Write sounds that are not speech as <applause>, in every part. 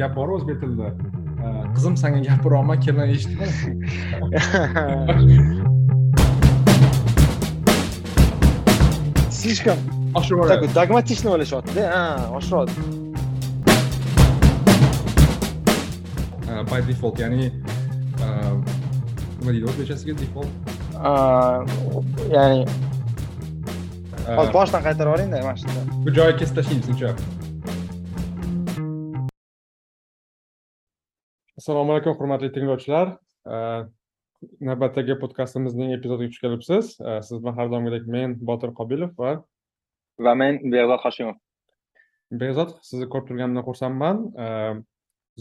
gap bor o'zbek tilida qizim sanga gapiryapman kelin eshitma слишком oshirib такой догматично o'ylashyaptida? Ha oshiradi by default ya'ni nima deydi o'zbekchasiga default. Ya'ni hozir boshdan qaytarib yuboringda mana shunda. bu joyi kesib tashlaymiz sizncha assalomu alaykum hurmatli tinglovchilar. Navbatdagi podkastimizning epizodiga xush kelibsiz. Siz bilan har doimgidek men botir qobilov va va men behzod hoshimov. Behzod sizni ko'rib turganimdan xursandman.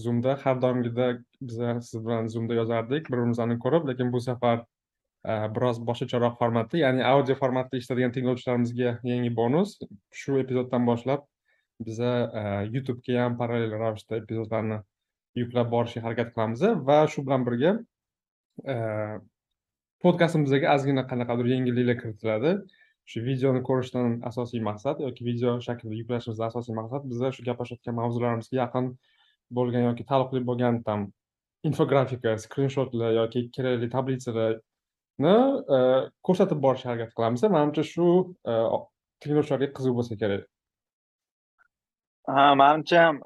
Zoomda har doimgidek biza siz bilan zoomda yozardik bir birimizni ko'rib lekin bu safar biroz boshqacharoq formatda ya'ni audio formatda eshitadigan tinglovchilarimizga yangi bonus. Shu epizoddan boshlab biza youtubega ham parallel ravishda epizodlarni yuklab borishga harakat qilamiz. Va shu bilan birga e, podkastimizga ozgina qanaqadir yengilliklar kiritiladi. Shu videoni ko'rishdan asosiy maqsad yoki video shaklida yuklashimizdan asosiy maqsad biza shu gaplashayotgan mavzularimizga yaqin bo'lgan yoki taalluqli bo'lgan там infografika skrinshotlar yoki kerakli tablitsalarni e, ko'rsatib borishga harakat qilamiz. Manimcha shu e, tinglovchilarga qiziq bo'lsa kerak. Ha manimcha ham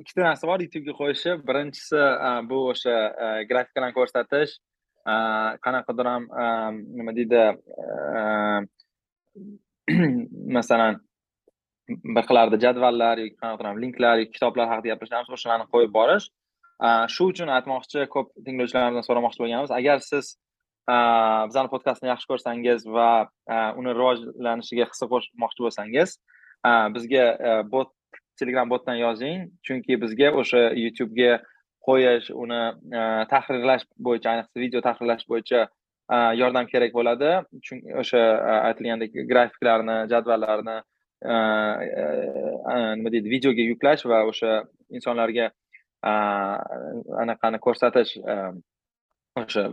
ikkita narsa bor youtubega qo'yishi birinchisi bu o'sha grafikalarni ko'rsatish. Qanaqadir ham nima deydi <clears throat> masalan bir xillarda jadvallar yoki qanaqadir ham linklar yoki kitoblar haqida gapirishamiz o'shalarni qo'yib borish. Shu uchun aytmoqchi ko'p tinglovchilarimizdan so'ramoqchi bo'lganmiz. Agar siz bizani podkastni yaxshi ko'rsangiz va uni rivojlanishiga hissa qo'shmoqchi bo'lsangiz bizga bot telegram botdan yozing chunki bizga o'sha youtubega qo'yish uni e, tahrirlash bo'yicha ayniqsa video tahrirlash bo'yicha e, yordam kerak bo'ladi. Chunki o'sha e, aytilgandek grafiklarni jadvallarni nima deydi videoga yuklash va o'sha insonlarga anaqani ko'rsatish o'sha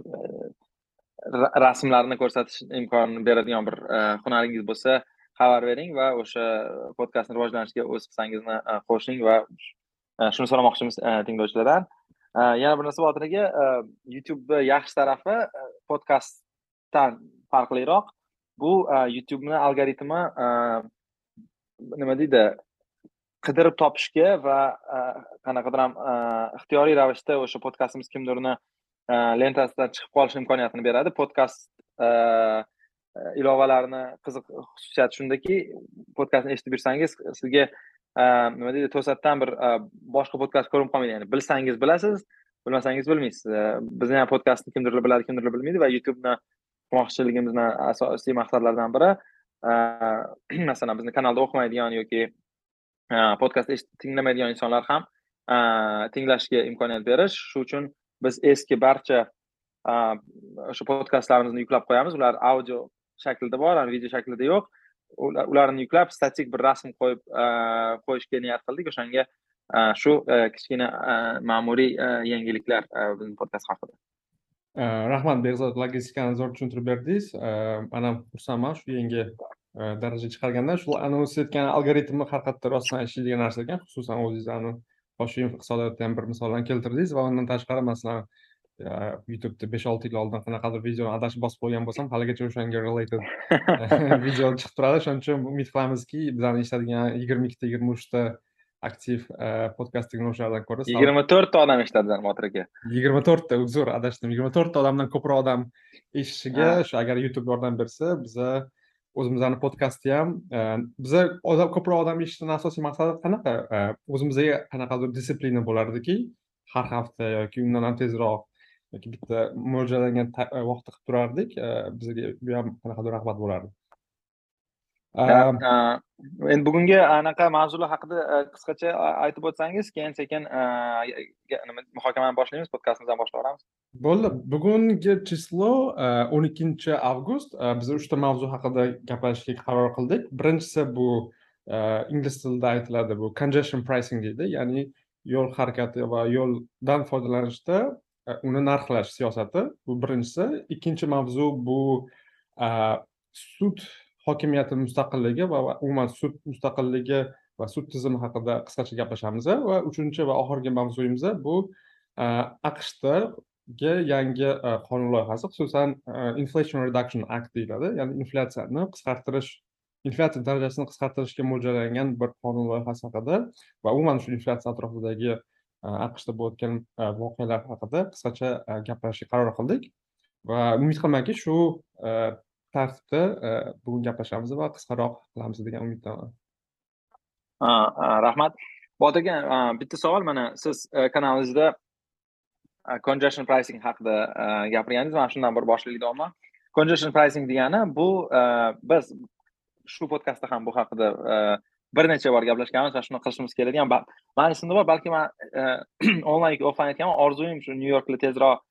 rasmlarni ko'rsatish imkonini beradigan bir hunaringiz bo'lsa xabar bering va o'sha podkastni rivojlanishiga o'z hissangizni e, qo'shing va e, shuni so'ramoqchimiz e, tinglovchilardan. Yana bir narsa botiraga youtubeni yaxshi tarafi podkastdan farqliroq. Bu youtubeni algoritmi nima deydi qidirib topishga va qanaqadir ham ixtiyoriy ravishda o'sha podkastimiz kimdirni lentasidan chiqib qolish imkoniyatini beradi. Podkast E, ilovalarni qiziq xususiyati shundaki podkastni eshitib yursangiz sizga e, nima deydi to'satdan bir e, boshqa podkast ko'rinib qolmaydi. Ya'ni bilsangiz bilasiz bilmasangiz bilmaysiz. Bizni ham podkastni kimdirlar biladi kimdirlar bilmaydi va youtubeni qilmoqchiligimizni asosiy maqsadlaridan biri <clears throat> masalan bizni kanalda o'qimaydigan yoki podkast tinglamaydigan insonlar ham tinglashga imkoniyat berish. Shu uchun biz eski barcha o'sha podkastlarimizni yuklab qo'yamiz. Ular audio shaklida bor video shaklida yo'q. Ularni yuklab statik bir rasm qo'yib e, qo'yishga niyat qildik. O'shanga e, shu e, kichkina ma'muriy yangiliklar bizni podkast haqida. Rahmat behzod logistikani zo'r tushuntirib berdingiz. Man ham xursandman shu yangi darajaga chiqargandan. Shu anons etgan algoritmni haqiqatda rostdan ishlaydigan narsa ekan xususan o'zingizni hoshimov iqtisodiyotdan bir misollarni keltirdingiz va undan tashqari masalan youtubeda besh olti yil oldin qanaqadir videoni adashib bosib qo'ygan bo'lsam haligacha o'shanga related <laughs> video chiqib turadi shuning uchun umid qilamizki bizani eshitadigan yigirma ikkita yigirma uchta aktiv podkast tinglovchilardan ko'ra yigirma to'rtta odam eshitadi botir aka yigirma to'rtta uzr adashdim yigirma to'rtta odamdan ko'proq odam eshitishiga shu agar youtube yordam bersa biza o'zimizni podkastni ham biza odam ko'proq odam eshitishni asosiy maqsadi qanaqa o'zimizga qanaqadir disiplina bo'lardiki har hafta yoki undan ham tezroq yoki bitta mo'ljallangan vaqtda qilib turardik bizga bu ham qanaqadir rag'bat bo'lardi. Endi bugungi anaqa mavzular haqida qisqacha aytib o'tsangiz keyin sekin nima muhokamani boshlaymiz podkastimizni boshlaveramiz bo'ldi. Bugungi chislo o'n ikkinchi avgust biz uchta mavzu haqida gaplashishga qaror qildik. Birinchisi bu ingliz tilida aytiladi bu congestion pricing deydi ya'ni yo'l harakati va yo'ldan foydalanishda Э, uni narxlash siyosati bu birinchisi. Ikkinchi mavzu bu э, sud hokimiyati mustaqilligi va umuman sud mustaqilligi va sud tizimi haqida qisqacha gaplashamiz. Va uchinchi va oxirgi mavzuyimiz bu э, aqshdagi yangi qonun loyihasi xususan inflation reduction act deyiladi. Ya'ni inflyatsiyani qisqartirish inflyatsiya darajasini qisqartirishga mo'ljallangan bir qonun loyihasi haqida va umuman shu inflyatsiya atrofidagi aqshda bo'layotgan voqealar haqida qisqacha gaplashishga qaror qildik va umid qilamanki shu tartibda bugun gaplashamiz va qisqaroq qilamiz degan umiddaman rahmat botir aka bitta savol mana siz kanalingizda congestion pricing haqida gapirganingiz mana shundan bir boshlaydiganman congestion pricing degani bu biz shu podkastda ham bu haqida bir necha bor gaplashganmiz va shuni qilishimiz kerak mani esimda bor balki man e, <clears throat> onlayn yoki offlayn aytganman orzuyim shu nyu yorkda tezroq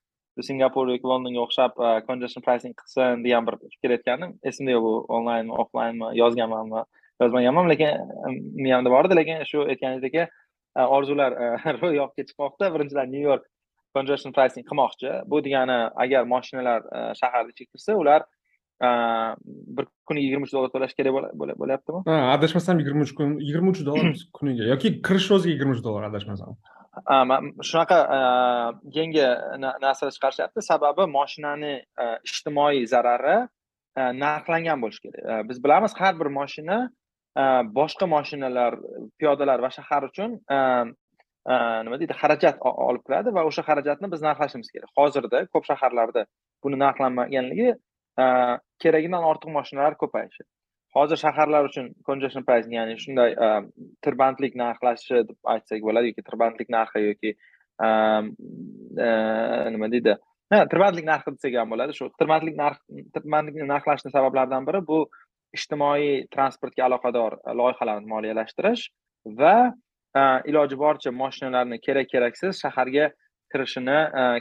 singapur yoki londonga o'xshab e, congestion pricing qilsin degan bir fikr aytgandim. Esimda yo'q bu onlaynmi offlaynmi yozganmanmi yozmaganman lekin e, miyamda bor edi. Lekin shu aytganingizdek orzular <laughs> ro'yobga chiqmoqda birinchidan nyu york congestion pricing qilmoqchi. Bu degani agar moshinalar shaharda ichiga kirsa ular bir kuniga yigirma uch dollar to'lash kerak bo'lyaptimi? Ha adashmasam yigirma uch kun yigirma uch dollar <clears throat> kuniga yoki kirish o'ziga yigirma uch dollar adashmasam. Shunaqa yangi narsalar chiqarishyapti. Sababi moshinani ijtimoiy zarari narxlangan bo'lishi kerak. Biz bilamiz har bir moshina boshqa moshinalar piyodalar va shahar uchun nima deydi xarajat olib kiradi va o'sha xarajatni biz narxlashimiz kerak. Hozirda ko'p shaharlarda buni narxlanmaganligi Э, keragidan ortiq moshinalar ko'payishi. Hozir shaharlar uchun congestion pricing ya'ni shunday e, tirbandlik narxlashi deb aytsak bo'ladi yoki tirbandlik narxi yoki e, e, nima deydi? Ha tirbandlik narxi desak ham bo'ladi. Shu tirbandlik narx tirbandlikni narxlashni sabablaridan biri bu ijtimoiy transportga aloqador loyihalarni moliyalashtirish va iloji boricha moshinalarni kerak keraksiz shaharga kirishini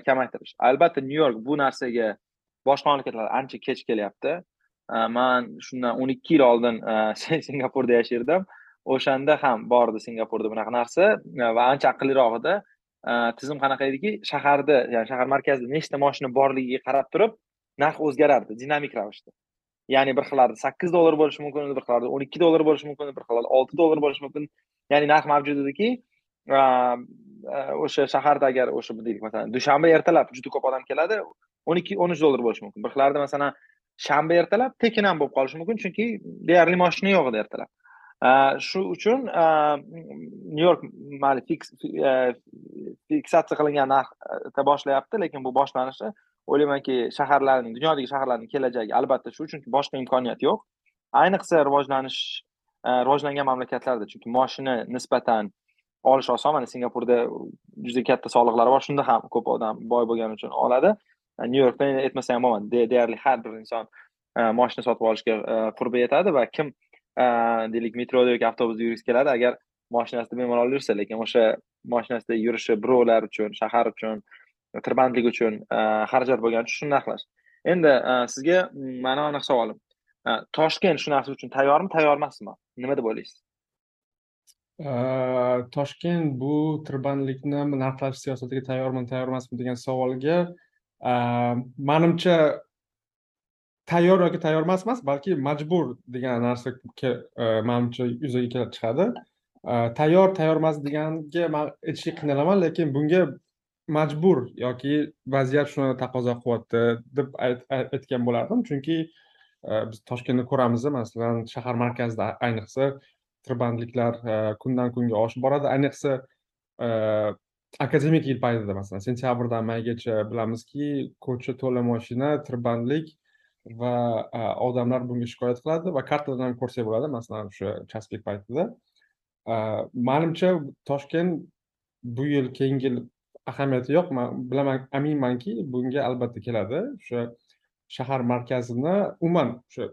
kamaytirish. Albatta nyu york bu narsaga boshqa mamlakatlar ancha kech kelyapti. Man shundan o'n ikki yil oldin <laughs> singapurda yashardim o'shanda ham bor edi singapurda bunaqa narsa va ancha aqlliroq edi. Tizim qanaqa ediki? Shaharda ya'ni shahar markazida nechta moshina borligiga qarab turib narx o'zgarardi dinamik ravishda. Ya'ni bir xillarda sakkiz dollar bo'lishi mumkin bir xillarda o'n ikki dollar bo'lishi mumkin bir xillarda olti dollar bo'lishi mumkin. Ya'ni narx mavjud ediki. O'sha shaharda agar o'sha deylik masalan dushanba ertalab juda ko'p odam keladi. O'n ikki o'n uch dollar bo'lishi mumkin. Bir xillarda masalan shanba ertalab tekin ham bo'lib qolishi mumkin chunki deyarli moshina yo'q edi ertalab. Shu uchun nyu york mayli e, fiksatsiya qilingan narxda boshlayapti lekin bu boshlanishi o'ylaymanki shaharlarning dunyodagi shaharlarning kelajagi albatta shu chunki boshqa imkoniyat yo'q. Ayniqsa rivojlanish e, rivojlangan mamlakatlarda chunki moshina nisbatan olish oson mana singapurda juda katta soliqlari bor shunda ham ko'p odam boy bo'lgani uchun oladi. Nyu yorkda aytmasa ham deyarli har bir inson e, moshina sotib olishga e, qurbi yetadi va kim e, deylik metroda yoki avtobusda yurgisi keladi agar moshinasida bemalol yursa lekin o'sha moshinasida yurishi birovlar uchun shahar uchun tirbandlik uchun xarajat bo'lgani uchun shuni narxlash endi sizga mani aniq savolim. Toshkent shu narsa uchun tayyormi tayyor emasmi nima deb o'ylaysiz toshkent bu tirbandlikni narxlash siyosatiga tayyormi tayyor emasmi degan savolga Э, manimcha tayyor yoki tayyor emas emas balki majbur degan narsa e, manimcha yuzaga kelib chiqadi. E, tayyor tayyor emas deganga man aytishga qiynalaman lekin bunga majbur yoki vaziyat shuni taqozo qilyapti deb aytgan bo'lardim. Chunki e, biz toshkentni ko'ramiz masalan shahar markazida ayniqsa tirbandliklar kundan kunga oshib boradi. Ayniqsa akademik yil paytida masalan sentyabrdan maygacha bilamizki ko'cha to'la moshina tirbandlik va odamlar bunga shikoyat qiladi va kartadan ham ko'rsak bo'ladi masalan o'sha uchastka paytida. Manimcha toshkent bu yil keyingi yil ahamiyati yo'q. Man bilaman aminmanki bunga albatta keladi. O'sha shahar markazini umuman o'sha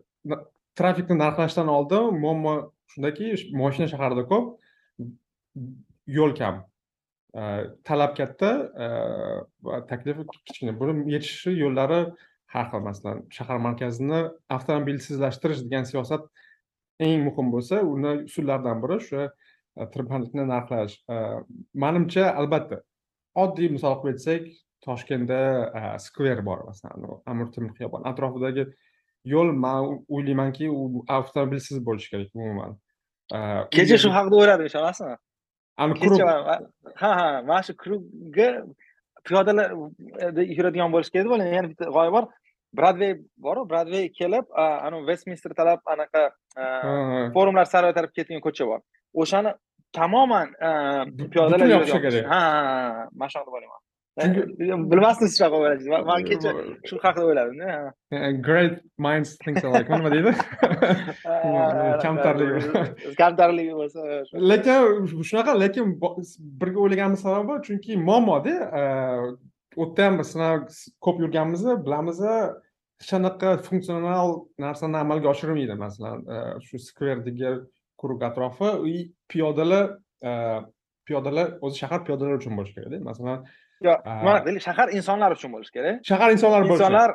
trafikni narxlashdan oldin muammo shundaki moshina shaharda ko'p yo'l kam. Talab katta va taklif kichkina buni yechishi yo'llari har xil masalan shahar markazini avtomobilsizlashtirish degan siyosat eng muhim bo'lsa uni usullaridan biri o'sha tirbandlikni narxlash. Manimcha albatta oddiy misol qilib aytsak toshkentda skver bor masalan amir temur xiyoboni. Atrofidagi yo'l man o'ylaymanki u avtomobilsiz bo'lishi kerak umuman. Kecha shu haqida o'yladim ishonasizmi ani ha ha mana shu krugga piyodalar e, yuradigan bo'lishi kerak bo'lgan yana bitta g'oya bor bradvey boru bradvey kelib anavi vestminster talab anaqa forumlar saroyi taraf ketgan ko'cha bor o'shani tamoman piyodalar ha mana shunaqa o'ylayman Chunki- bilmasdingiz shunaqa o'ylaysiz Man- kecha shu haqida o'yladimda great minds think alike nima deydi kamtarligi kamtarligi bo'lsa lekin shunaqa lekin birga o'ylaganimiz sababi chunki muammoda u yerda ham biz ko'p yurganmiz bilamiz hech qanaqa funksional narsani amalga oshirilmaydi masalan uh, shu skverdagi quruq atrofi piyodalar uh, piyodalar o'zi shahar piyodalar uchun bo'lishi kerakda. Masalan Yo, mana deylik, shahar insonlar uchun bo'lishi kerak. Shahar insonlar bo'lishi. Insonlar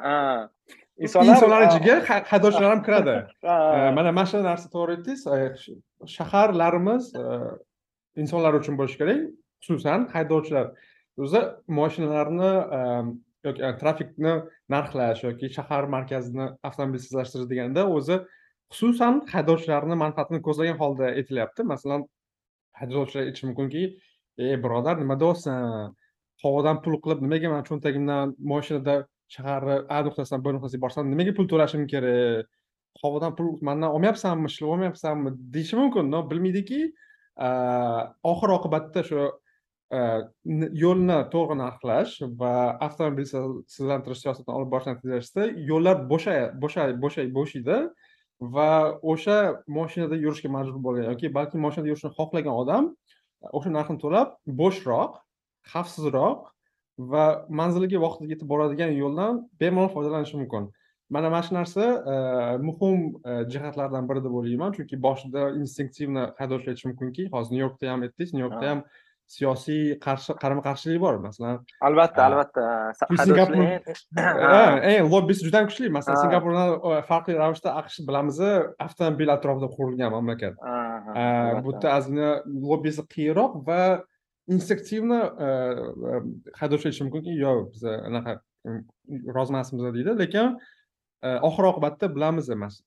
insonlar ah, ichiga ha- haydovchilar ham kiradi. <laughs> Mana mana shu narsa to'g'ri aytdingiz sh- shaharlarimiz uh, insonlar uchun bo'lishi kerak xususan haydovchilar. O'zi moshinalarni um, yoki trafikni narxlash yoki shahar markazini avtomobilsizlashtirish deganda o'zi xususan haydovchilarni manfaatini ko'zlagan holda aytilyapti. Masalan haydovchilar aytishi mumkinki ey birodar nima deyapsan havodan pul qilib nimaga man cho'ntagimdan moshinada shaharni a nuqtasidan b nuqtasiga borsam nimaga pul to'lashim kerak? Havodan pul mandan olmayapsanmi ishlab olmayapsanmi deyishi mumkin bilmaydiki. Oxir oqibatda shu yo'lni to'g'ri narxlash va avtomobilsizlantirish siyosatini olib borish natijasida yo'llar bo'shay bo'shay bo'shay bo'shaydi va o'sha moshinada yurishga majbur bo'lgan yoki balki moshinada yurishni xohlagan odam o'sha narxni to'lab bo'shroq xavfsizroq va manziliga vaqtida yetib boradigan yo'ldan bemalol foydalanishi mumkin. Mana mana shu narsa uh, muhim uh, jihatlardan biri deb o'ylayman chunki boshida instinktivno haydovchilar aytishi mumkinki hozir nyu yorkda ham aytdingiz nyu yorkda Ha. ham siyosiy qarshi qarama qarshilik bor masalan albatta Ah. albatta. Singapur- lobbisi juda ham kuchli. Masalan singapurdan farqli ravishda aqsh bilamiz avtomobil atrofida qurilgan mamlakat. Bu yerda ozgina lobbisi qiyinroq va instinktivno haydovchi aytishi mumkinki yo'q biz anaqa mm, rozi emasmiz deydi lekin oxir oqibatda bilamiz emas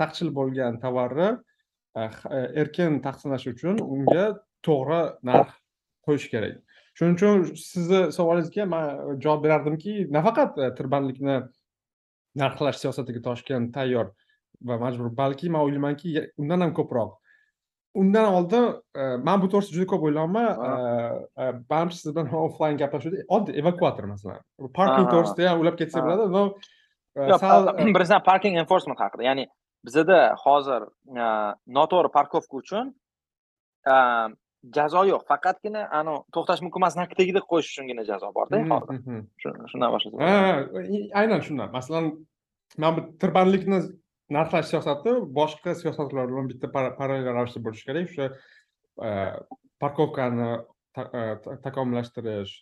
taqchil bo'lgan tovarni erkin taqsimlash uchun unga to'g'ri narx qo'yish kerak shuning uchun sizni savolingizga man javob berardimki nafaqat tirbandlikni narxlash siyosatiga toshkent tayyor va majbur balki man o'ylaymanki undan ham ko'proq undan oldin e, man bu to'g'risida juda ko'p o'ylayapman. Ha. E, e, siz bilan <laughs> offlayn gaplashuvdik oddiy evakuator masalan. Parking to'g'risida ham o'ylab ketsak Ha. bo'ladi но e, Yo'q, sal a- <clears throat> birinchidan parking enforcement haqida. Ya'ni bizada hozir noto'g'ri parkovka uchun jazo yo'q. Faqatgina anavi to'xtash mumkin emas znaki tagida qo'yish uchungina jazo borda hozir. Shu- shundan boshlasa Ha, i- aynan shundan. Masalan mana bu tirbandlikni narxlash siyosati boshqa siyosatlar bilan bitta parallel ravishda bo'lishi kerak. O'sha e, parkovkani e, takomillashtirish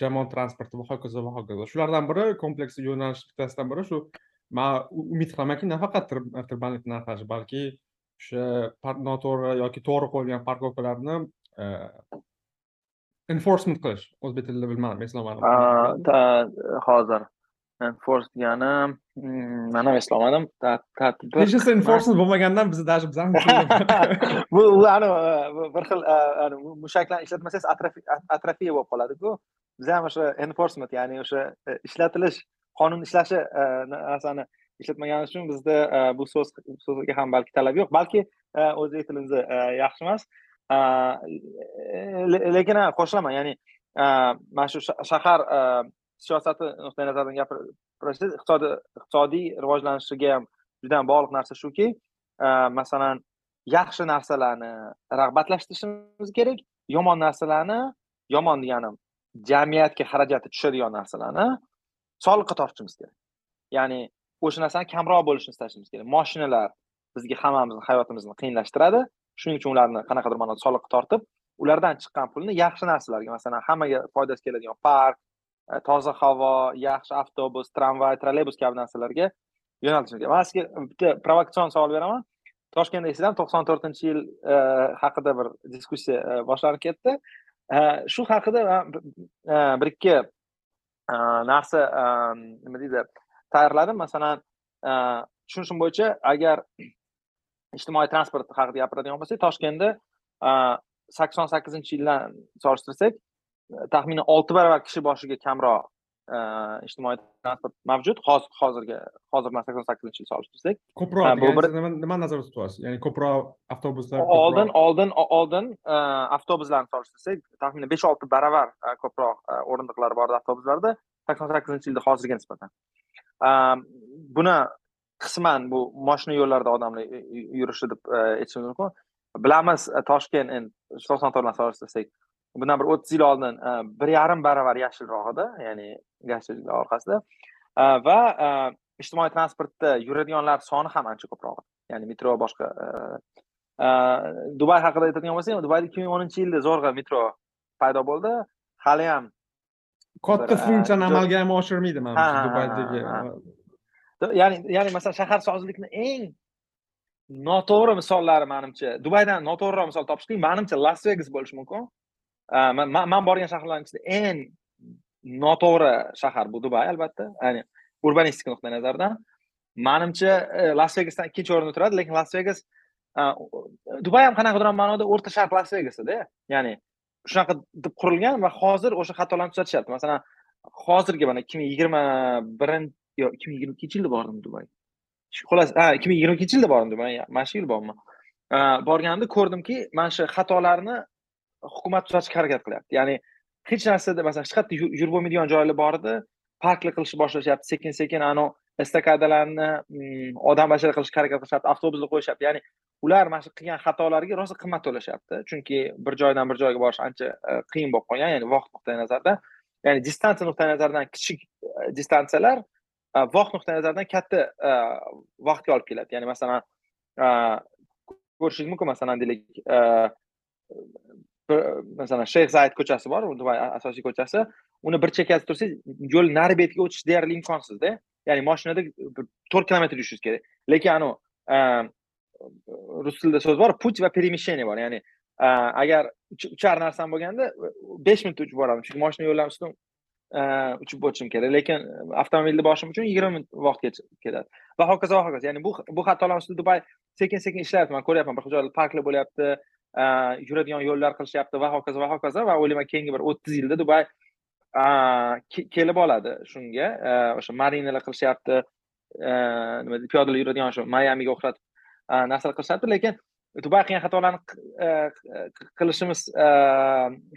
jamoat transporti va hokazo va hokazo shulardan biri kompleks yo'nalish bittasidan biri shu man umid qilamanki nafaqat tir- tirbandlikni narxlash balki o'sha noto'g'ri yoki to'g'ri qo'yilgan parkovkalarni e, enforcement qilish. O'zbek tilida bilmadim eslolmadim ta- hozir. Enforce degani mm, man ham eslamadim. Ta- tartibot hech narsa enforcement <laughs> bo'lmagandan bizni даже biz ham bu anavi bir xil mushaklarni ishlatmasangiz atrofi- atrofiya bo'lib qoladiku. Biz ham o'sha enforcement ya'ni o'sha e, ishlatilish qonun ishlashi e, narsani ishlatmaganimiz uchun bizda e, bu so'z so'zga ham balki talab yo'q. Balki o'zbek tilimiz e, yaxshi emas. Lekin qo'shilaman ya'ni mana shu sha- shahar siyosati nuqtai nazaridan gapirsangiz iqtisodiy iqtisodiy rivojlanishiga ham juda ham bog'liq narsa shuki e, masalan yaxshi narsalarni rag'batlashtirishimiz kerak yomon narsalarni yomon deganim jamiyatga xarajati tushadigan narsalarni soliqqa tortishimiz kerak. Ya'ni o'sha narsani kamroq bo'lishini istashimiz kerak. Moshinalar bizga hammamizni hayotimizni qiyinlashtiradi. Shuning uchun ularni qanaqadir ma'noda soliqqa tortib ulardan chiqqan pulni yaxshi narsalarga masalan hammaga foydasi keladigan park E, toza havo yaxshi avtobus tramvay trolleybus kabi narsalarga yo'naltishimiz kerak man sizga bitta provokatsion savol beraman. Toshkentda eslaysizlarmi to'qson to'rtinchi yil e, haqida bir diskussiya e, boshlanib ketdi. Shu haqida man bir ikki narsa nima deydi tayyorladim. Masalan tushunishim bo'yicha agar ijtimoiy transport haqida gapiradigan bo'lsak toshkentda sakson sakkizinchi yildan solishtirsak taxminan olti baravar kishi boshiga kamroq ijtimoiy transport mavjud. Hozir hozirga hozir bilan sakson sakkizinchi yil solishtirsak ko'proq bu bir- nimani nimani nazarda tutyapsiz? Ya'ni ko'proq avtobuslar oldin oldin oldin avtobuslarni solishtirsak taxminan besh olti baravar e, ko'proq e, o'rindiqlar bor edi avtobuslarda sakson sakkizinchi yilda hozirga nisbatan. E, buni qisman bu moshina yo'llarida odamlar yurishi deb e, aytishimiz mumkin. Bilamiz e, toshkent endi to'rt bilan solishtirsak bundan bir o'ttiz yil oldin. Bir yarim baravar yashilroq edi ya'ni gazchiliklar orqasida. Va e, ijtimoiy transportda yuradiganlar soni ham ancha ko'proq. Edi. ya'ni metro boshqa e, e, dubay haqida aytadigan bo'lsak dubayda ikki ming o'ninchi yilda zo'rg'a metro paydo bo'ldi. Haliyam katta bir, funksiyani amalga ham oshirmaydi Ha, manimcha ha, ha, dubaydagi. ya'ni ya'ni masalan shaharsozlikni eng noto'g'ri misollari manimcha dubaydan noto'g'riroq misol topish qiyin manimcha las vegas bo'lishi mumkin Э, man borgan shaharlarning ichida eng noto'g'ri shahar bu dubay albatta. Ya'ni urbanistika nuqtai nazaridan. Manimcha e, las vegasdan ikkinchi o'rinda turadi lekin las vegas e, dubay ham qanaqadir ma'noda? O'rta sharq las vegasida ya'ni shunaqa deb qurilgan va hozir o'sha xatolarni tuzatishyapti. Masalan hozirgi mana ikki ming yigirma birinchi yo ikki ming yigirma ikkinchi yilda bordim dubay. Xullas ha ikki ming yigirma ikkinchi yilda bordim dubay mana shu yil borman e, borganimda ko'rdimki mana shu xatolarni hukumat tuzatishga harakat qilyapti. Ya'ni hech narsada masalan hech qayerda yurib bo'lmaydigan joylar bor edi parkli qilishni boshlashyapti sekin sekin anavi estakadalarni mm, odam qilishga harakat qilishyapti avtobuslar qo'yishyapti. Ya'ni ular mana shu qilgan xatolarga rosa qimmat to'lashyapti. Chunki bir joydan bir joyga borish ancha e, qiyin bo'lib qolgan ya'ni vaqt nuqtai nazaridan ya'ni distansiya nuqtai nazaridan kichik e, distansiyalar e, vaqt nuqtai nazaridan katta vaqtga olib keladi. Ya'ni masalan ko'rishingiz mumkin masalan deylik masalan shayx zayd ko'chasi bor u dubay asosiy ko'chasi. Uni bir chekkasida tursangiz yo'l nari betiga o'tish deyarli imkonsizda. Ya'ni mashinada to'rt kilometr yurishingiz kerak. Lekin anavi e, rus tilida so'z bor путь va перемещение bor. Ya'ni e, agar uchar narsam bo'lganda besh minutda uchib boraman. Chunki mashina yo'llarni ustidan e, uchib o'tishim kerak. Lekin avtomobilda borishim uchun yigirma minut vaqt ketadi va hokazo va hokazo. Ya'ni bu bu xatolar ustida dubay sekin sekin ishlayapti. Man ko'ryapman bir joylar parklar bo'lyapti. Э, yuradigan yo'llar qilishyapti va hokazo va hokazo va o'ylayman keyingi bir o'ttiz yilda dubay kelib oladi shunga. E, o'sha marinalar qilishyapti. E, nima deydi piyodalar yuradigan shu mayamiga o'xshatib e, narsalar qilishyapti. Lekin dubay qilgan xatolarni qilishimiz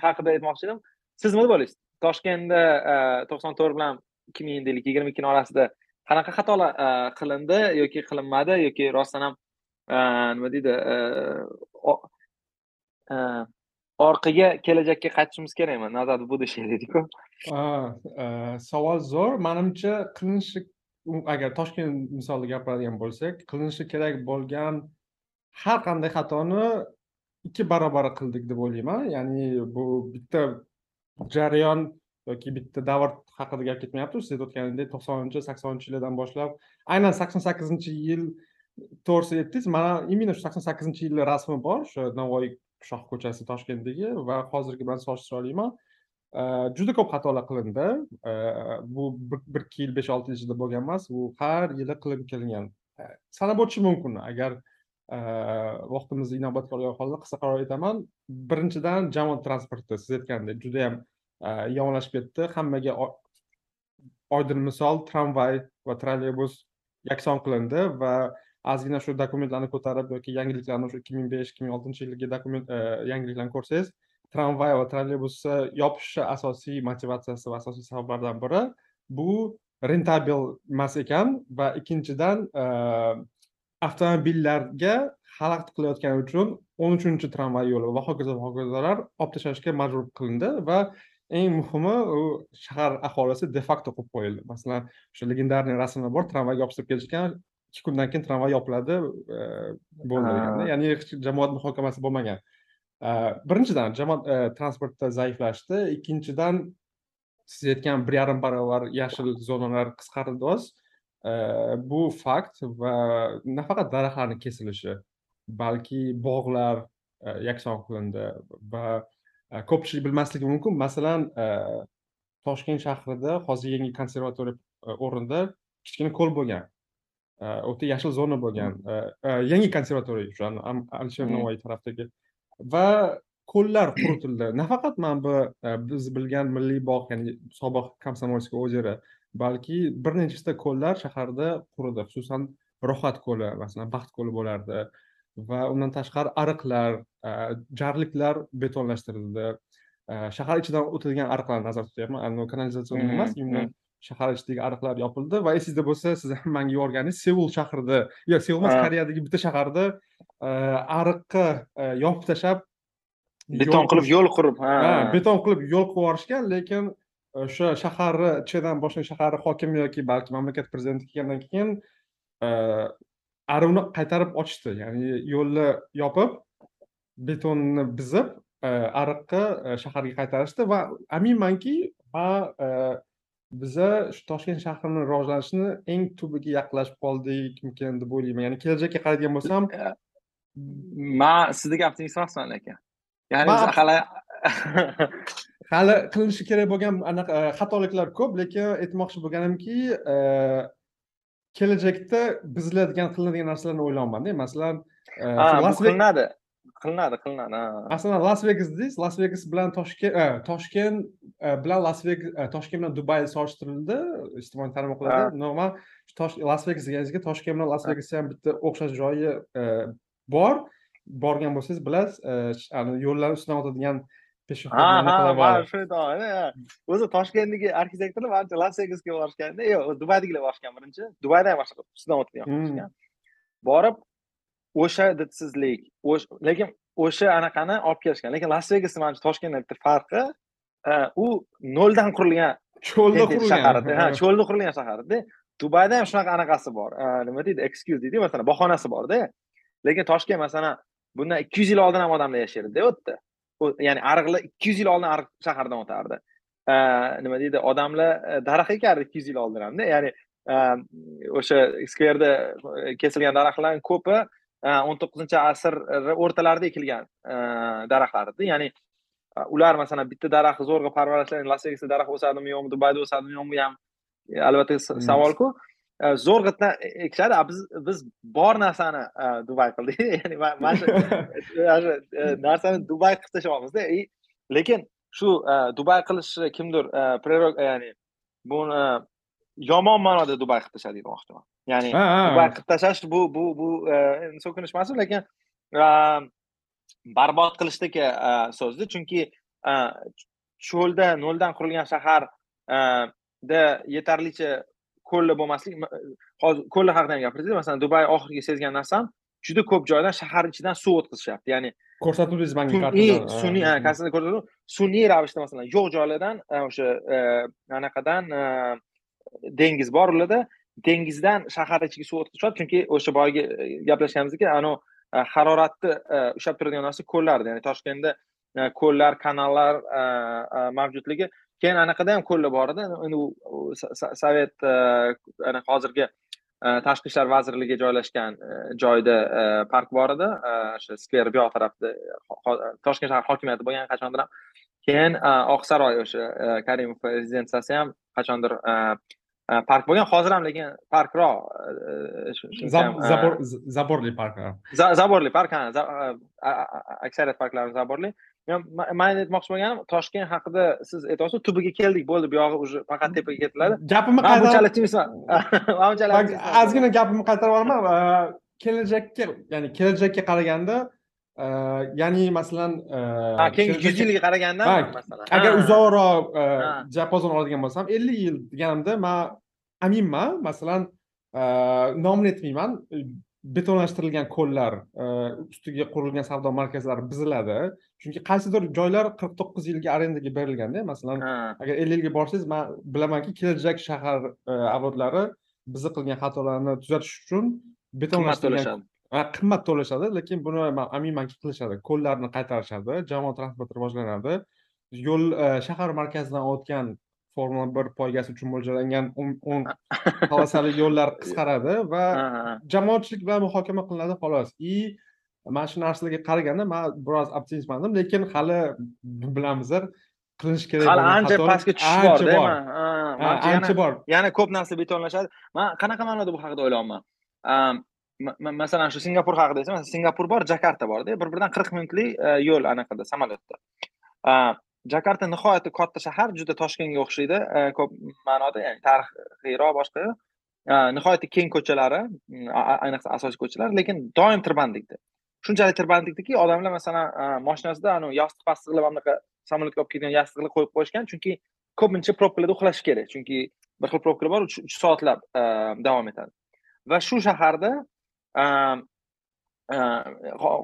haqida aytmoqchi edim siz nima deb o'ylaysiz? Toshkentda e, to'qson to'rt bilan ikki ming deylik yigirma ikkini orasida qanaqa xatolar qilindi yoki qilinmadi yoki rostdan ham nima deydi Э, orqaga kelajakka qaytishimiz kerakmi? Nazar будущее deydiku. E, savol zo'r. Manimcha qilinishi agar toshkent misolida gapiradigan bo'lsak qilinishi kerak bo'lgan har qanday xatoni ikki barobari qildik deb o'ylayman. Ya'ni bu bitta jarayon yoki bitta davr haqida gap ketmayapti. Siz aytayotganingdek to'qsoninchi saksoninchi yillardan boshlab aynan sakson sakkizinchi yil to'g'risida aytdingiz. Mana именно shu sakson sakkizinchi yilni rasmi bor. O'sha navoiy shoh ko'chasi toshkentdagi va hozirgi bilan solishtira olaman juda ko'p xatolar qilindi. Bu bir ikki yil besh olti yil ichida bo'lgan emas u har yili qilib kelingan sanab o'tishim mumkin. Agar vaqtimizni inobatga olgan holda qisqa qaror aytaman. Birinchidan jamoat transporti siz aytgandek judayam yomonlashib ketdi. Hammaga oydin misol tramvay va trolleybus yakson qilindi va ozgina shu dokumentlarni ko'tarib yoki yangiliklarni o'sha ikki ming besh ikki ming oltinchi yilgi dokument e, yangiliklarni ko'rsangiz tramvay va trolleybusni yopishni asosiy motivatsiyasi va asosiy sabablardan biri. Bu rentabel emas ekan va ikkinchidan e, avtomobillarga xalaqit qilayotgani uchun o'n uchinchi tramvay yo'li va hokazo va hokazolar olib tashlashga majbur qilindi va eng muhimi u shahar aholisi de facto qo'yib qo'yildi masalan o'sha legendarniy rasmlar bor tramvayga yopishtirib kelishgan ikki kundan keyin tramvay yopiladi bo'ldi deganda. Ha. ya'ni hech jamoat muhokamasi bo'lmagan. Uh, birinchidan jamoat uh, transporti zaiflashdi. Ikkinchidan siz aytgan bir yarim barobar yashil zonalar qisqardi oz. Bu fakt va nafaqat daraxtlarni kesilishi balki bog'lar yakson qilindi va ko'pchilik bilmasligi mumkin. Masalan toshkent shahrida hozir yangi konservatoriya o'rnida kichkina ko'l bo'lgan o'ta yashil zona bo'lgan yangi konservatoriya o'sha alisher navoiy tarafdagi va ko'llar quritildi. Nafaqat mana bu biz bilgan milliy bog' ya'ni sobiq komsomolskiy ozero balki bir nechta ko'llar shaharda quridi xususan rohat ko'li masalan baxt ko'li bo'lardi. Va undan tashqari ariqlar jarliklar betonlashtirildi. Shahar ichidan o'tadigan ariqlarni nazarda tutyapman. Kanalizatsion emas именно shahar ichidagi ariqlar yopildi va esingizda bo'lsa siz ham manga yuborganingiz seul shahrida. Yo'q seul emas koreyadagi bitta shaharda ariqqa yopib tashlab beton qilib yo'l qurib ha. Beton qilib yo'l qilib yuborishgan lekin o'sha shaharni ichidan boshqa shaharni hokimi yoki balki mamlakat prezidenti kelgandan keyin ariqni qaytarib ochishdi. Ya'ni yo'lni yopib betonni buzib ariqqa shaharga qaytarishdi va aminmanki biza shu toshkent shahrini rivojlanishini eng tubiga yaqinlashib qoldikmikin deb o'ylayman. Ya'ni kelajakka qaraydigan bo'lsam <laughs> man sizdek optimist emasman lekin ya'ni biz hali <laughs> hali qilinishi kerak bo'lgan anaqa xatoliklar ko'p lekin aytmoqchi bo'lganimki kelajakda buziladigan qilinadigan narsalarni o'ylayapmanda masalan qilinadi qilinadi qilinadi masalan las vegas dedingiz las vegas bilan toshkent toshkent bilan las vegas toshkent bilan dubay solishtirildi ijtimoiy tarmoqlarda. Normal las vegas deganingizga toshkent bilan las vegasni ham bitta o'xshash joyi bor. Borgan bo'lsangiz bilasiz yo'llar ustidan o'tadigan o'zi toshkentdagi arxitektorlar manimcha las vegasga borishganda yo'q dubaydagilar borishgan birinchi. Dubayda ham boshqa ustidan o'tgan borib o'sha didsizlik lekin o'sha anaqani olib kelishgan. Lekin las vegasni manimcha toshkentdan bitta farqi u noldan qurilgan cho'lda qurilgan. shaharda ha cho'lda qurilgan shaharda dubayda ham shunaqa anaqasi bor. Nima deydi excuse deydi masalan bahonasi borda. Lekin toshkent masalan bundan ikki yuz yil oldin ham odamlar yashardida u yerda ya'ni ariqlar ikki yuz yil oldin ariq shahardan o'tardi. Nima deydi odamlar daraxt ekardi ikki yuz yil oldin hamda. Ya'ni o'sha skverda kesilgan daraxtlarni ko'pi o'n to'qqizinchi asrni o'rtalarida ekilgan daraxtlar edi ya'ni ular masalan bitta daraxt zo'rg'a parvarishlangan las vegasda daraxt o'sadimi yo'qmi dubayda o'sadimi yo'qmi ham albatta savolku. Zo'rg'itdan ekishadi biz biz bor narsani dubay qildik. <laughs> Ya'ni mana shu <laughs> narsani dubay qilib tashlayapmizda lekin shu dubay qilishi kimdir ya'ni buni yomon ma'noda dubay qilib tashladi demoqchiman ya'ni qilib tashlash bu bu bu so'kinish emas lekin barbod qilishdagi so'zda chunki cho'lda noldan qurilgan shaharda yetarlicha ko'llar bo'lmaslik hozir ko'llar haqida ham gapirdingiz. Masalan dubay oxirgi sezgan narsam juda ko'p joydan shahar ichidan suv o'tkazishyapti. Ya'ni ko'rsatuvdingiz manga sun'iy sun'iy sun'iy ravishda masalan yo'q joylardan o'sha anaqadan dengiz bor ularda dengizdan shahar ichiga suv o'tkazishadi chunki o'sha boyagi e, gaplashganimizdek anavi e, haroratni e, ushlab turadigan narsa ko'llarda ya'ni toshkentda ko'llar kanallar mavjudligi. Keyin anaqada ham ko'llar bor edi. Endi u sovet hozirgi tashqi ishlar vazirligi joylashgan joyda park bor edi. O'sha skver buyoq tarafda toshkent shahar hokimiyati bo'lgan qachondir ham. Keyin oqsaroy o'sha karimov rezidensiyasi ham qachondir park bo'lgan hozir ham lekin parkroq zaborli park zaborli park ha aksariyat parklar zaborli. Man aytmoqchi bo'lganim toshkent haqida siz aytyapsiz tubiga keldik bo'ldi bu yog'i уже faqat tepaga ketiladi gapimni man bunchalik optimistman <laughs> man bunchalik ozgina gapimni qaytarib yuboraman kelajakka ya'ni kelajakka qaraganda ya'ni masalan keyingi yuz yilga qaraganda masalan. agar uzoqroq diapazon oladigan bo'lsam ellik yil deganimda man aminman masalan nomini aytmayman betonlashtirilgan ko'llar ustiga qurilgan savdo markazlari buziladi. Chunki qaysidir joylar qirq to'qqiz yilga arendaga berilganda masalan agar ellik yilga borsangiz man bilamanki kelajak shahar avlodlari bizni qilgan xatolarni tuzatish uchun betonlashtirilgan qimmat to'lashadi lekin buni man aminmanki qilishadi. Ko'llarni qaytarishadi jamoat transporti rivojlanadi. Yo'l shahar markazidan o'tgan formula bir poygasi uchun mo'ljallangan o'n polosali <laughs> yo'llar qisqaradi va jamoatchilik bilan muhokama qilinadi xolos. И mana shu narsalarga qaraganda man biroz optimistman lekin hali bilamizlar qilinishi kerak hali ancha pastga tushish borda ancha bor. Yana ko'p narsa betonlashadi. Man qanaqa ma'noda bu haqida o'ylayapman masalan shu singapur haqida desa masalan singapur bor jakarta borda bir biridan qirq minutlik e, yo'l anaqada samolyotda. Jakarta nihoyatda katta shahar juda toshkentga o'xshaydi e, ko'p ma'noda ya'ni tarixiyroq boshqa. Nihoyatda keng ko'chalari ayniqsa asosiy ko'chalar lekin doim tirbandlikda. Shunchalik tirbandlikdaki odamlar masalan moshinasida mashinasida anavi yostiq pastiqlab anaqa samolyotga olib ketgan yostiqlar qo'yib qo'yishgan chunki ko'pincha probkalarda uxlash kerak chunki bir xil probkalar bor uch soatlab e, davom etadi. Va shu shaharda Ehm, ehm,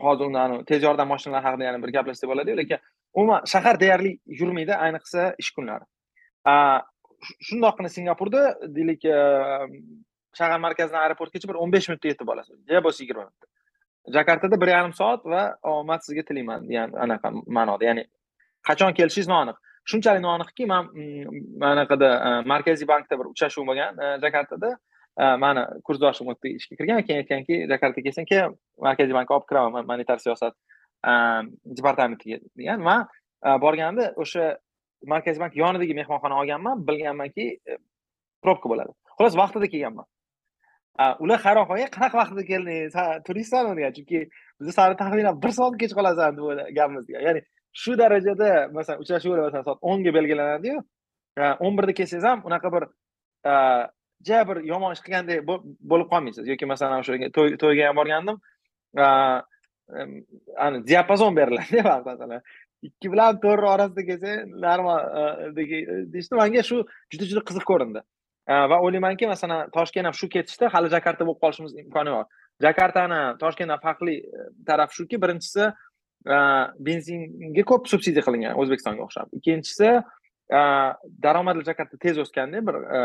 hozir uni tez yordam mashinalari haqida yana bir gaplashsak bo'ladiyu lekin umuman shahar deyarli yurmaydi ayniqsa ish kunlari. Ehm, A, shundoqqina singapurda deylik shahar markazidan aeroportgacha bir o'n besh minutda yetib olasiz ja bo'lsa yigirma minutda. Jakartada bir yarim soat va omad sizga tilayman degan anaqa ma'noda. Ya'ni qachon kelishingiz noaniq. Shunchalik noaniqki man mm, anaqada markaziy bankda bir uchrashuv bo'lgan jakartada mani kursdoshim o'tdi ishga kirgan keyin aytganki jakartaga kelsang kel markaziy bankka olib kiraman monetar siyosat departamentiga degan man borganimda o'sha markaziy bank yonidagi mehmonxona olganman bilganmanki probka bo'ladi xullas vaqtida kelganman ular hayron qolgan qanaqa vaqtida kelding san turistsanmi degan chunki biza sani taxminan bir soat kech qolasan deb o'ylaganmiz degan ya'ni shu darajada masalan uchrashuvlar masalan soat o'nga belgilanadiyu o'n birda kelsangiz ham unaqa bir ja bir yomon ish qilgandek bo'lib qolmaysiz. Yoki masalan o'sha to'yga ham borgandim ani diapazon beriladi <laughs> masalan. Ikki bilan to'rtni orasida kelsa normal a, e, deyishdi. Manga shu juda juda qiziq ko'rindi. Va o'ylaymanki masalan toshkent ham shu ketishda hali jakarta bo'lib qolishimiz imkoni bor. Jakartani toshkentdan farqli e, taraf tarafi shuki birinchisi benzinga ko'p subsidiya qilingan o'zbekistonga o'xshab. Ikkinchisi a, daromadlar jakarta tez o'sganda bir e,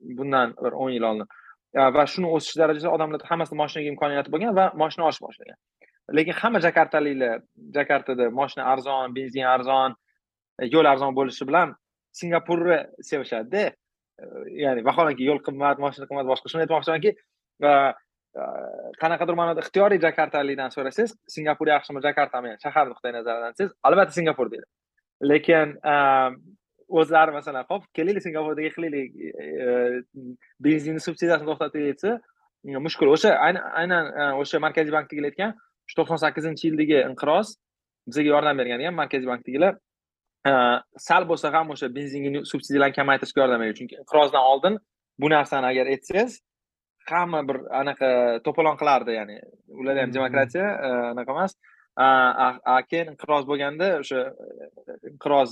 bundan bir o'n yil oldin. Va shuni o'sish darajasida odamlar hammasida moshinaga imkoniyati bo'lgan va moshina olish boshlagan. Lekin hamma jakartaliklar jakartada moshina arzon benzin arzon yo'l arzon bo'lishi bilan singapurni sevishadida ya'ni vaholanki yo'l qimmat moshina qimmat boshqa shuni aytmoqchimanki qanaqadir e, ma'noda ixtiyoriy jakartalikdan so'rasangiz singapur yaxshimi jakartami yani shahar nuqtai nazaridan desangiz albatta singapur deydi. Lekin e, o'zlari masalan hop kelaylik singapurdaga qilaylik e, benzinni subsidiyasini desa mm, mushkul. O'sha aynan a, o'sha markaziy bankdagilar aytgan shu to'qson sakkizinchi yildagi inqiroz bizga yordam bergan ekan markaziy bankdagilar sal bo'lsa ham o'sha benzinga subsidiyalarni kamaytirishga yordam bergan. Chunki inqirozdan oldin bu narsani agar aytsangiz hamma bir anaqa to'polon qilardi ya'ni ularda ham Mhm. demokratiya anaqa emas keyin inqiroz bo'lganda o'sha e, inqiroz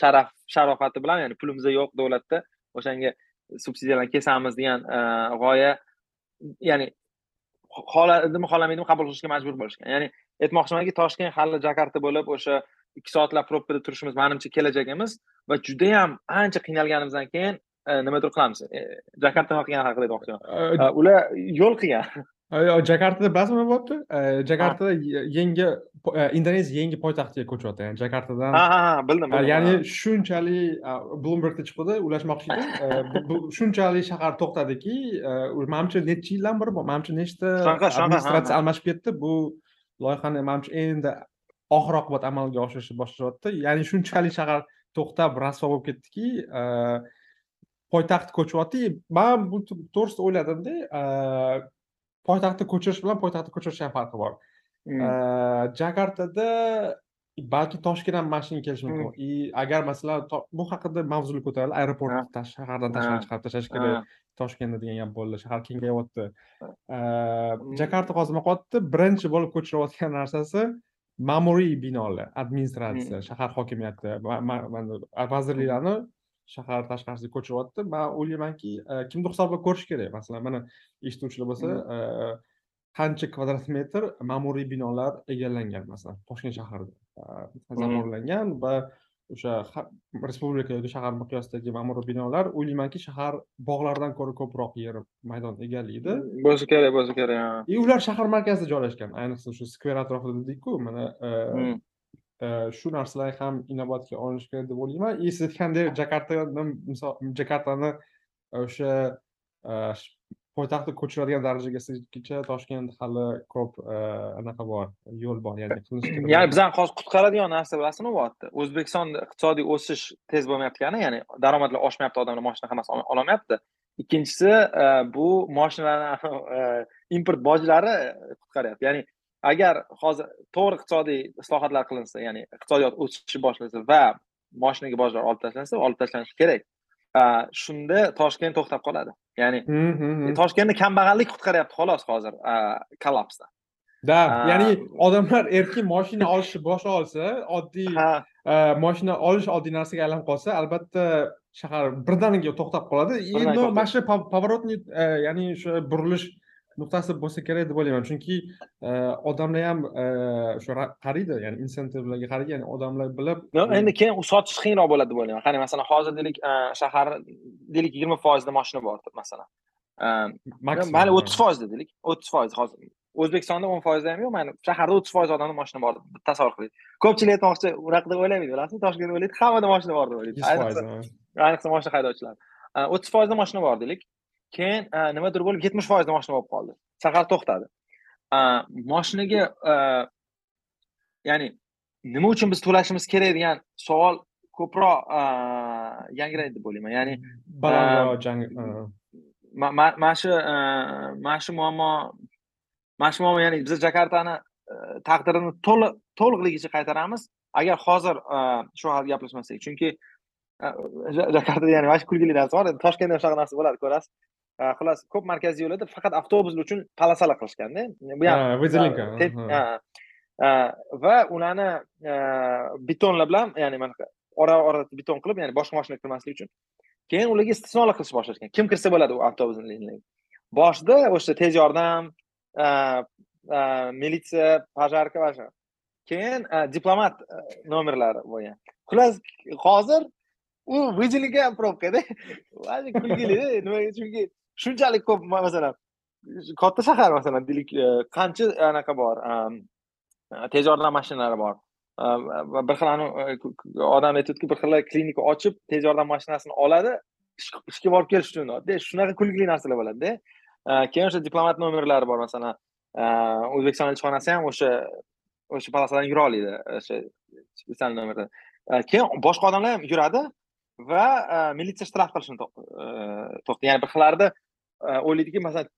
sharaf sharofati bilan ya'ni pulimiz yo'q davlatda o'shanga subsidiyalarni kesamiz degan a, g'oya ya'ni xohladimi xohlamaydimi qabul qilishga majbur bo'lishgan. Ya'ni aytmoqchimanki toshkent hali jakarta bo'lib o'sha ikki soatlab probkada turishimiz manimcha kelajagimiz va judayam ancha qiynalganimizdan keyin e, nimadir qilamiz. E, jakarta nima qilgani haqida aytmoqchiman. A, E, ular yo'l qilgan. a, jakartada bilasizmi nima bo'lyapti jakartada yangi a, indoneziya yangi poytaxtiga ko'chyapti. Ya'ni jakartadan ha ha bildim ya'ni ha. shunchalik bloombergda chiqdi ulashmoqchi edi A, bu- bu shunchalik shahar to'xtadiki u manimcha necha yildan beri manimcha nechta administratsiya almashib ketdi. Bu loyihani manimcha endi oxir oqibat amalga oshirishni boshlashyapti ya'ni shunchalik shahar to'xtab rasvo bo'lib ketdiki poytaxt ko'chyapti. Man bu to- to'g'risida o'yladimda poytaxtni ko'chirish bilan poytaxtni ko'chirishni ham farqi bor Mm. Э, jakartada balki toshkent ham mana shunga kelishi mumkin и agar masalan bu haqida mavzular ko'tarildi aeroport Ha. tash- shahardan Ha. tashqari chiqarib tashlash kerak toshkentda degan gap bo'ldi shahar kengayyapti Mm. jakarta hozir nima qilyapti birinchi bo'lib ko'chirayotgan narsasi ma'muriy binolar administratsiya shahar hokimiyati vazirliklarni shahar tashqarisiga ko'chiryapti man o'ylaymanki e, kimdir hisoblab ko'rish kerak. Masalan mana eshituvchilar bo'lsa e, qancha kvadrat metr ma'muriy binolar egallangan masalan toshkent shahrida. E, zaborlangan va o'sha ha- respublika yoki shahar miqyosidagi ma'muriy binolar o'ylaymanki shahar bog'lardan ko'ra ko'proq yer maydon egallaydi bo'lsa kerak bo'lsa kerak и ular shahar markazida joylashgan. Ayniqsa shu skver atrofida dedikku mana shu narsalar ham inobatga olinishi kerak deb o'ylayman. И siz aytgandek jakartani misol jakartani e, o'sha e, poytaxtni ko'chiradigan darajagacha toshkent hali ko'p e, anaqa bor yo'l bor ya'ni kerak. Ya'ni bizani hozir qutqaradigan narsa bilasizmi bo'lyapti o'zbekistonda iqtisodiy o'sish tez bo'lmayotgani ya'ni daromadlar oshmayapti odamlar moshina hammasi ololmayapti. Ikkinchisi bu moshinalarni <laughs> import bojlari qutqaryapti. Ya'ni agar hozir to'g'ri iqtisodiy islohotlar qilinsa ya'ni iqtisodiyot o'sishni boshlasa va moshinaga bojlar olib tashlansa olib tashlanishi kerak. E, shunda toshkent to'xtab qoladi. Ya'ni toshkentni kambag'allik qutqaryapti xolos hozir kollapsdan да ya'ni odamlar erkin moshina olishni boshlab olsa oddiy moshina olish oddiy narsaga aylanib qolsa albatta shahar birdaniga to'xtab qoladi. Endi mana shu поворотный ya'ni o'sha burilish nuqtasi bo'lsa kerak deb o'ylayman. Chunki odamlar ham o'sha qaraydi ya'ni insentivlarga qaraydi ya'ni odamlar bilib endi keyin sotish qiyinroq bo'ladi deb o'ylayman. Qani masalan hozir deylik shahar deylik yigirma foizda moshina bor masalan. Mayli o'ttiz foizda deylik. O'ttiz foiz hozir o'zbekistonda o'n foizda ham yo'q mayli shaharda o'ttiz foiz odamda moshina bor deb tasavvur qiling. Ko'pchilik aytmoqchi unaqa deb o'ylamaydi. Bilasizmi toshkentda o'ylaydi hammada moshina bor deb o'ylaydi. Ayniqsa moshina haydovchilar o'ttiz foizda moshina bor deylik keyin nimadir bo'lib yetmish foizda moshina bo'lib qoldi. Shahar to'xtadi. Moshinaga ya'ni nima uchun biz to'lashimiz kerak degan savol ko'proq yangraydi deb o'ylayman. Ya'ni mana shu mana shu muammo mana shu muammo ya'ni biz jakartani taqdirini to'liq to'liqligicha qaytaramiz agar hozir shu haqida gaplashmasak. Chunki jakartada ya'ni mana shu kulgili narsa bor. Endi toshkentda ham shunaqa narsa bo'ladi ko'rasiz. Xullas ko'p markaziy yo'llarda faqat avtobuslar uchun polosalar qilishganda bu ham выделенка va ularni betonlar bilan ya'ni mana ora orada beton qilib ya'ni boshqa mashina kirmasligi uchun keyin ularga istisnolar qilishni boshlashgan. Kim kirsa bo'ladi u avtobusni boshida o'sha tez yordam militsiya pojarka va keyin diplomat nomerlari bo'lgan. Xullas hozir u выделенка ham probkada kulgili nimaga chunki shunchalik ko'p masalan katta shahar masalan deylik qancha anaqa bor tez yordam mashinalari bor bir xil odam aytyaptiki bir xil klinika ochib tez yordam mashinasini oladi ishga borib kelish uchun shunaqa kulgili narsalar bo'ladida keyin o'sha diplomat nomerlari bor masalan o'zbekiston elchixonasi ham o'sha o'sha polosadan yura oladi o'sha специальный nomerda keyin boshqa odamlar ham yuradi va e, militsiya shtraf qilishni e, to'xta ya'ni bir xillarda e, o'ylaydiki masalan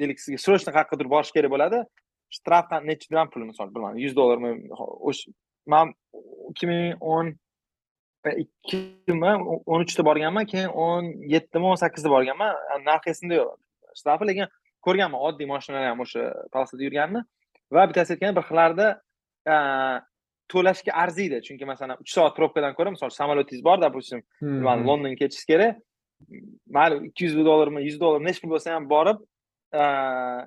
deylik sizga срочно qayergadir borish kerak bo'ladi. Shtrafdan bilan pul misol bilmadim yuz dollarmi o'sha man ikki ming o'n ikkimi o'n uchda borganman keyin o'n yettimi o'n sakkizda borganman narxi esimda yo'q. Shtrafi lekin ko'rganman oddiy mashinalar ham o'sha polosada yurganini. Va bittasi aytgan bir xillarda to'lashga arziydi. Chunki masalan uch soat probkadan ko'ra misol samolyotingiz bor допустим londonga ketishingiz kerak mayli ikki yuz dollarmi yuz dollar nechi pul bo'lsa ham borib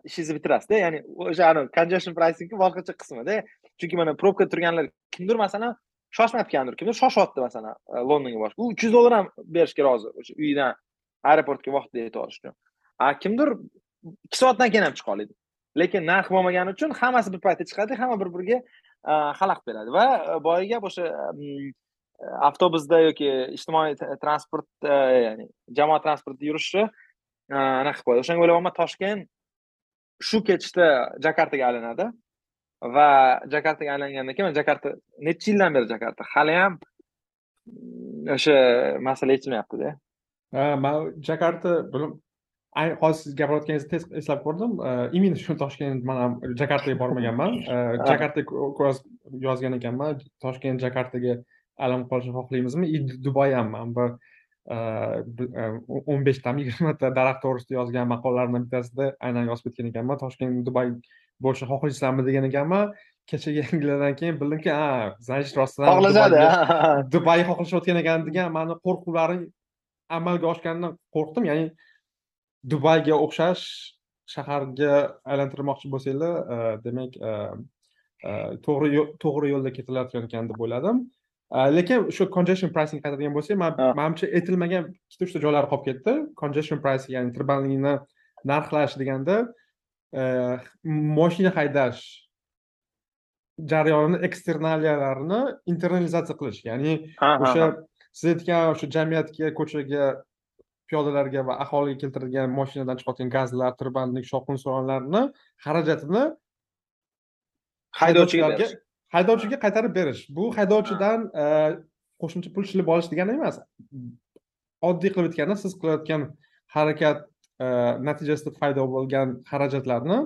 ishingizni bitirasizda. Ya'ni o'sha congestion pricingni boshqacha qismida. Chunki mana probkada turganlar kimdir masalan shoshmayotgandir kimdir shoshyapti masalan londonga borishga u uch yuz dollar ham berishga rozi o'sha uyidan aeroportga vaqtida yetib olish uchun. Kimdir ikki soatdan keyin ham chiqa oladi lekin narx bo'lmagani uchun hammasi bir paytda chiqadi hamma bir biriga xalaqit beradi va boyagi gap o'sha avtobusda yoki ijtimoiy transport ya'ni jamoat transportida yurishni anaqa qilib qo'yadi o'shanga o'ylayapman toshkent shu ketishda jakartaga aylanadi va jakartaga aylangandan keyin jakarta necha yildan beri jakarta haliyam o'sha masala yechilmayaptida man jakarta hozir siz gapirayotganingizni tez eslab ko'rdim. Именно shu toshkent man ham jakartaga bormaganman. <laughs> Jakarta yozgan ekanman. Toshkent jakartaga aylanib qolishni xohlaymizmi и dubay ham man bir o'n beshtami <laughs> yigirmata daraxt to'g'risida yozgan maqolalardan bittasida aynan yozib ketgan ekanman. Toshkent dubay bo'lishni xohlaysizlarmi degan ekanman. Kechagi yangilardan keyin bildimki ha значит rostdan xohlashadi dubay xohlashayotgan ekan degan mani qo'rquvlarim amalga oshganidan qo'rqdim. Ya'ni dubayga o'xshash shaharga aylantirmoqchi bo'lsanglar demak to'g'ri to'g'ri yo'lda ketilayotgan ekan deb o'yladim. Lekin shu congestion pricing qaytadigan bo'lsak manimcha aytilmagan ikkita uchta joylari qolib ketdi. Congestion pricing ya'ni tirbandlikni narxlash deganda moshina haydash jarayonini eksternaliyalarini internalizatsiya qilish ya'ni o'sha siz aytgan o'sha jamiyatga ko'chaga piyodalarga va aholiga keltirilgan moshinadan chiqayotgan gazlar tirbandlik shovqin suronlarni xarajatini haydovchiga haydovchiga qaytarib berish. Bu haydovchidan qo'shimcha pul shilib olish degani emas oddiy qilib aytganda siz qilayotgan harakat natijasida paydo bo'lgan xarajatlarni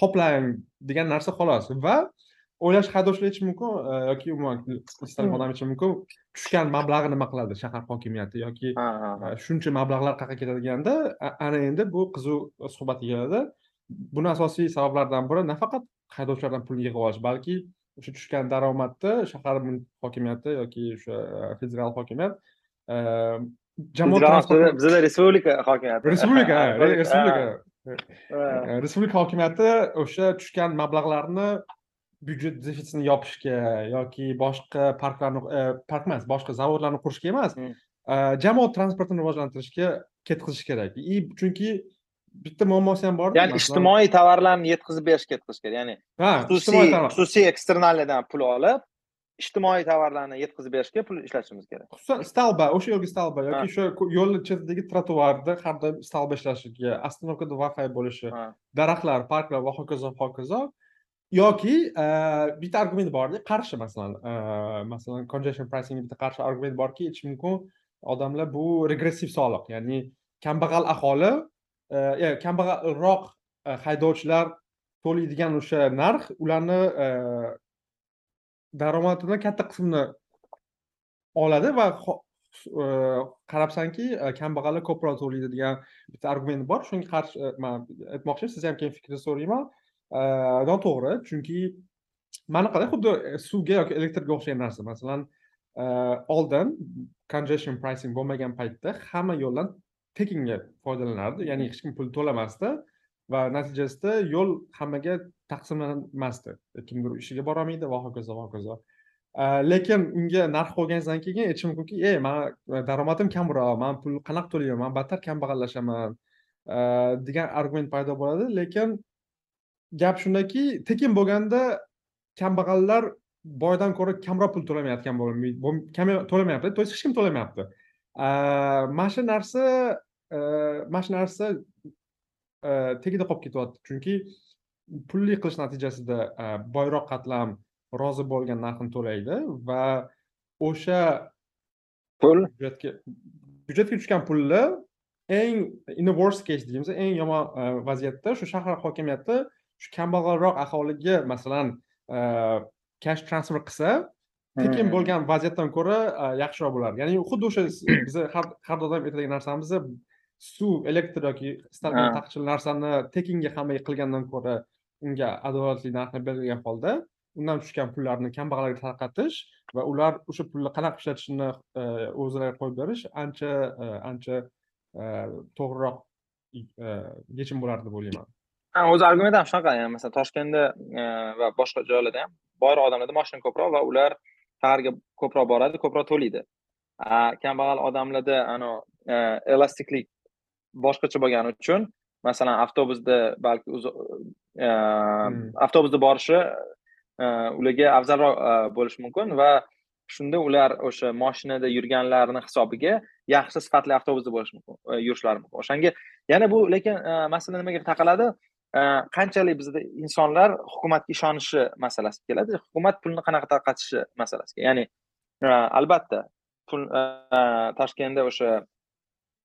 qoplang degan narsa xolos. Va o'ylash haydovchilar aytishi mumkin yoki umuman istalgan odam aytishi mumkin tushgan mablag'i nima qiladi shahar hokimiyati yoki shuncha mablag'lar qayerga ketadi deganda ana endi bu qiziq suhbatga keladi. Buni asosiy sabablaridan biri nafaqat haydovchilardan pul yig'ib olish balki o'sha tushgan daromadni shahar hokimiyati yoki o'sha federal hokimiyat jamoat transporti bizada respublika hokimiyati. Respublika <laughs> respublika. respublika hokimiyati o'sha tushgan mablag'larni byudjet defitsitini yopishga yoki boshqa parklarni park emas boshqa zavodlarni qurishga emas jamoat transportini rivojlantirishga ketkazish kerak. И chunki bitta muammosi ham bor ya'ni ijtimoiy tovarlarni yetkazib berishga ketkazish kerak. Ya'ni xususiy xususiy eksternalniyadan pul olib ijtimoiy tovarlarni yetkazib berishga pul ishlatishimiz kerak. Xususan stalba o'sha yo'lga stalba yoki o'sha yo'lni chetidagi trotuarda har doim stalba ishlashligi остановкада wi fi bo'lishi daraxtlar parklar va hokazo hokazo yoki e, bitta argument borda qarshi masalan e, masalan congestion pricing bitta qarshi argument borki aytish mumkin odamlar bu regressiv soliq ya'ni kambag'al aholi e, kambag'alroq haydovchilar to'laydigan o'sha narx ularni daromadidan katta qismini oladi va qarabsanki kambag'allar ko'proq to'laydi degan bitta argument bor. Shunga qarshi man aytmoqchi sizni ham keyin fikringizni so'rayman. Noto'g'ri chunki mana qarang xuddi e, suvga yoki elektrga o'xshagan narsa masalan oldin congestion pricing bo'lmagan paytda hamma yo'ldan tekinga foydalanardi ya'ni hech kim pul to'lamasdi va natijasida yo'l hammaga taqsimlanmasdi. E, kimdir ishiga borolmaydi va hokazo va hokazo. Lekin unga narx qo'ygandan keyin aytishi mumkinki ey mani e, daromadim kamroq man pul qanaqa to'layman man battar kambag'allashaman degan argument paydo bo'ladi. Lekin gap shundaki tekin bo'lganda kambag'allar boydan ko'ra kamroq pul to'lamayotgan kam to'lamayapti. То есть hech kim to'lamayapti. Mana shu narsa mana shu narsa tagida qolib ketyapti. Chunki pulli qilish natijasida boyroq qatlam rozi bo'lgan narxini to'laydi va o'sha pul? Byudjetga byudjetga tushgan pulni eng in the worst case deymiz eng yomon vaziyatda shu shahar hokimiyati shu kambag'alroq aholiga masalan cash transfer qilsa tekin bo'lgan vaziyatdan ko'ra yaxshiroq bo'lardi. Ya'ni xuddi o'sha <clears throat> biza har doim aytadigan narsamiz suv elektr yoki istalgan taqchil narsani tekinga hammaga qilgandan ko'ra unga adolatli narxni belgilagan holda undan tushgan pullarni kambag'allarga tarqatish va ular o'sha pulni qanaqa ishlatishini o'zlariga qo'yib berish ancha ancha to'g'riroq yechim bo'lardi deb o'ylayman o'zi argument ham shunaqa yani masalan toshkentda va boshqa joylarda ham boyroq odamlarda moshina ko'proq va ular shaharga ko'proq boradi ko'proq to'laydi. Kambag'al odamlarda anavi elastiklik boshqacha bo'lgani uchun masalan avtobusda balki avtobusda borishi ularga afzalroq bo'lishi mumkin va shunda ular o'sha moshinada yurganlarni hisobiga yaxshi sifatli avtobusda bo'lishi mumkin yurishlari mumkin. O'shanga yana bu lekin masala nimaga taqaladi Э, qanchalik bizda insonlar hukumatga ishonishi masalasi keladi? Hukumat pulni qanaqa tarqatishi masalasiga. Ya'ni e, albatta pul e, toshkentda o'sha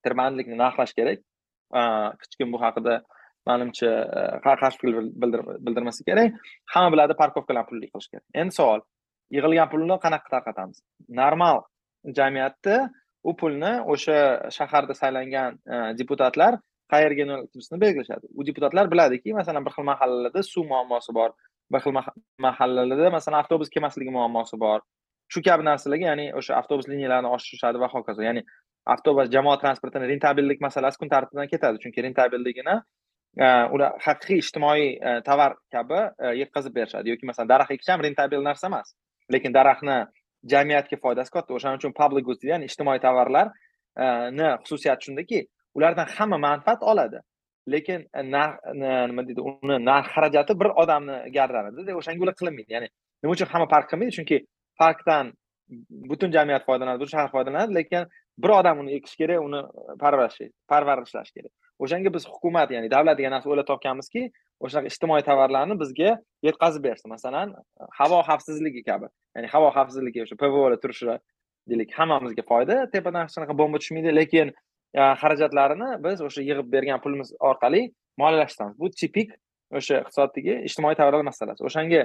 tirbandlikni narxlash kerak. E, hech kim bu haqida manimcha qarshi fikr bildirmasa kerak. Hamma biladi parkovkalarni pulli qilish kerak. Endi savol yig'ilgan pulni qanaqa tarqatamiz? Normal jamiyatda u pulni o'sha shaharda saylangan deputatlar qayerga yo'naltirishni belgilashadi. U deputatlar biladiki masalan bir xil mahallalarda suv muammosi bor bir xil mahallalarda masalan avtobus kelmasligi muammosi bor. Shu kabi narsalarga ya'ni o'sha avtobus liniyalarini oshirishadi va hokazo. Ya'ni avtobus jamoat transportini rentabellik masalasi kun tartibidan ketadi. Chunki rentabelligini e, ular haqiqiy ijtimoiy e, tovar kabi e, yetkazib berishadi. Yoki masalan daraxt ekish ham rentabel narsa emas. Lekin daraxtni jamiyatga foydasi katta. O'shaning uchun public goods ya'ni ijtimoiy tovarlarni xususiyati shundaki ulardan hamma manfaat oladi. Lekin e, nima deydi uni narx xarajati bir odamni gardanida o'shanga ular qilinmaydi. Ya'ni nima uchun hamma park qilmaydi? Chunki parkdan butun jamiyat foydalanadi butun shahar foydalanadi lekin bir odam uni ekish kerak uni parvarishlash parvarishlash kerak. O'shanga biz hukumat ya'ni davlat degan narsa o'ylab topganmizki o'shanaqa ijtimoiy tovarlarni bizga yetkazib bersin. Masalan havo xavfsizligi kabi. Ya'ni havo xavfsizligi o'sha pvoda turishi deylik hammamizga foyda. Tepadan hech qanaqa bomba tushmaydi lekin xarajatlarini biz o'sha yig'ib bergan pulimiz orqali moliyalashtiramiz. Bu tipik o'sha iqtisoddagi ijtimoiy tovarlar masalasi. O'shanga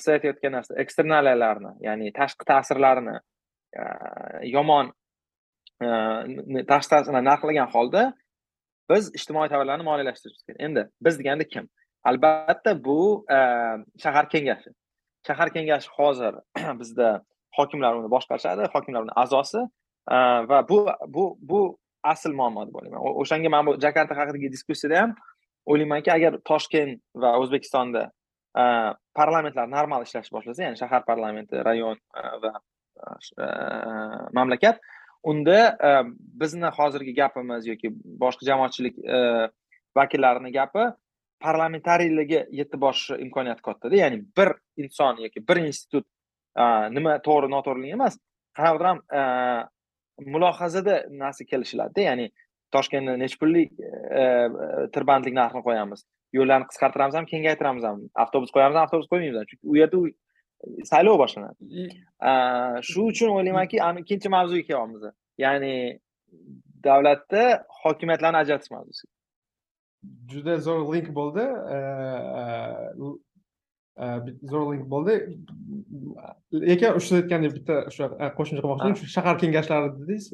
siz aytayotgan narsa eksternaliyalarni ya'ni tashqi ta'sirlarni yomon tashqi ta'sirlarni narxlagan holda biz ijtimoiy tovarlarni moliyalashtirishimiz kerak. Endi biz deganda kim? Albatta bu shahar kengashi. Shahar kengashi hozir <clears throat> bizda hokimlar uni boshqarishadi hokimlar uni a'zosi va bu bu bu asl muammo deb o'shanga man bu jakarta haqidagi diskussiyada ham o'ylaymanki agar toshkent va o'zbekistonda parlamentlar normal ishlashni boshlasa ya'ni shahar parlamenti rayon va mamlakat unda bizni hozirgi gapimiz yoki boshqa jamoatchilik vakillarini gapi parlamentariyligi yetib borishi imkoniyati kattada. Ya'ni bir inson yoki bir institut nima to'g'ri noto'g'riligi emas. Qanaqadir ham mulohazada narsa kelishiladida ya'ni toshkentda nechi pullik tirbandlik narxini qo'yamiz yo'llarni qisqartiramiz ham kengaytiramiz ham avtobus qo'yamiz ham avtobus qo'ymaymiz ham chunki u yerda saylov boshlanadi. Shu uchun o'ylaymanki ikkinchi mavzuga kelyapmiz. Ya'ni davlatda hokimiyatlarni ajratish mavzusi juda zo'r link bo'ldi zo'r link bo'ldi lekin siz aytgandek bitta o'sha qo'shimcha qilmoqchi edim shahar kengashlari dedingiz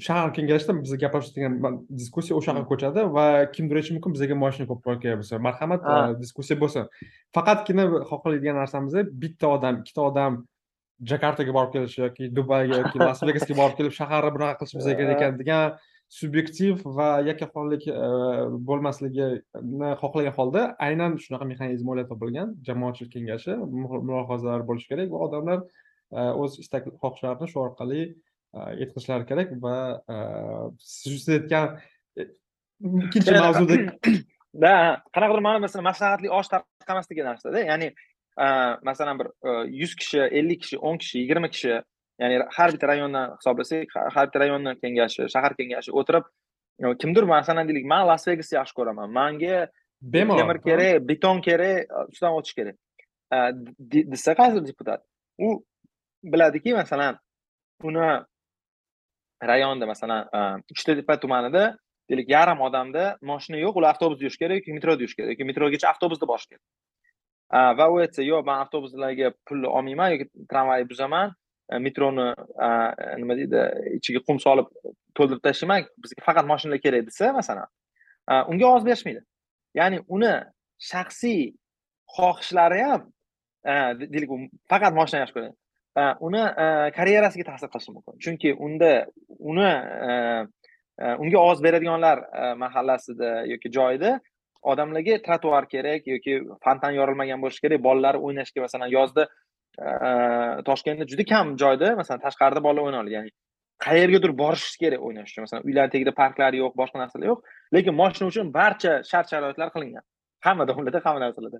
shahar kengashida biz gaplashayotgan diskussiya o'sha yoqqa ko'chadi va kimdir aytishi mumkin bizga moshina ko'proq kerak bo'lsa marhamat diskussiya bo'lsin faqatgina xohlaydigan narsamiz bitta odam ikkita odam jakartaga borib kelishi yoki dubayga yoki las vegasga borib kelib shaharni bunaqa qilish bizga kerak ekan degan subyektiv va yakkaxonlik bo'lmasligini xohlagan holda aynan shunaqa mexanizmlar topilgan jamoatchilik kengashi mulohazalar bo'lishi kerak va odamlar o'z istak xohishlarini shu orqali yetkazishlari kerak va siz aytgan ikkinchi mavzuda <clears throat> да qanaqadir ma'noda masalan maslahatli osh tarqamas degan narsada ya'ni masalan bir yuz kishi ellik kishi o'n kishi yigirma kishi ya'ni har bitta rayondan hisoblasak har bitta rayonni kengashi shahar kengashi o'tirib kimdir masalan deylik man las vegasni yaxshi ko'raman. Manga bemalol temir kerak beton kerak ustidan o'tish kerak. Desa qaysidir deputat u biladiki masalan uni rayonda masalan uchtepa tumanida deylik yarim odamda moshina yo'q ular avtobusda yurish kerak yoki metroda yurish kerak yoki metrogacha avtobusda borish kerak. Va u aytsa yo'q man avtobuslarga pulni olmayman yoki tramvayni buzaman metroni nima deydi ichiga qum solib to'ldirib tashlamang bizga faqat moshinalar kerak desa masalan unga ovoz berishmaydi ya'ni uni shaxsiy xohishlari ham deylik u faqat moshina yaxshi ko'radi uni karyerasiga ta'sir qilishi mumkin chunki unda uni unga ovoz beradiganlar mahallasida yoki joyida odamlarga trotuar kerak yoki fontan yorilmagan bo'lishi kerak bolalar o'ynashga masalan yozda toshkentda juda kam joyda masalan tashqarida bolalar o'ynay oladi. Ya'ni qayergadir borish kerak o'ynash uchun? Masalan uylar tagida parklar yo'q boshqa narsalar yo'q. Lekin moshina uchun barcha shart sharoitlar qilingan. Hamma davlatda hamma narsalarda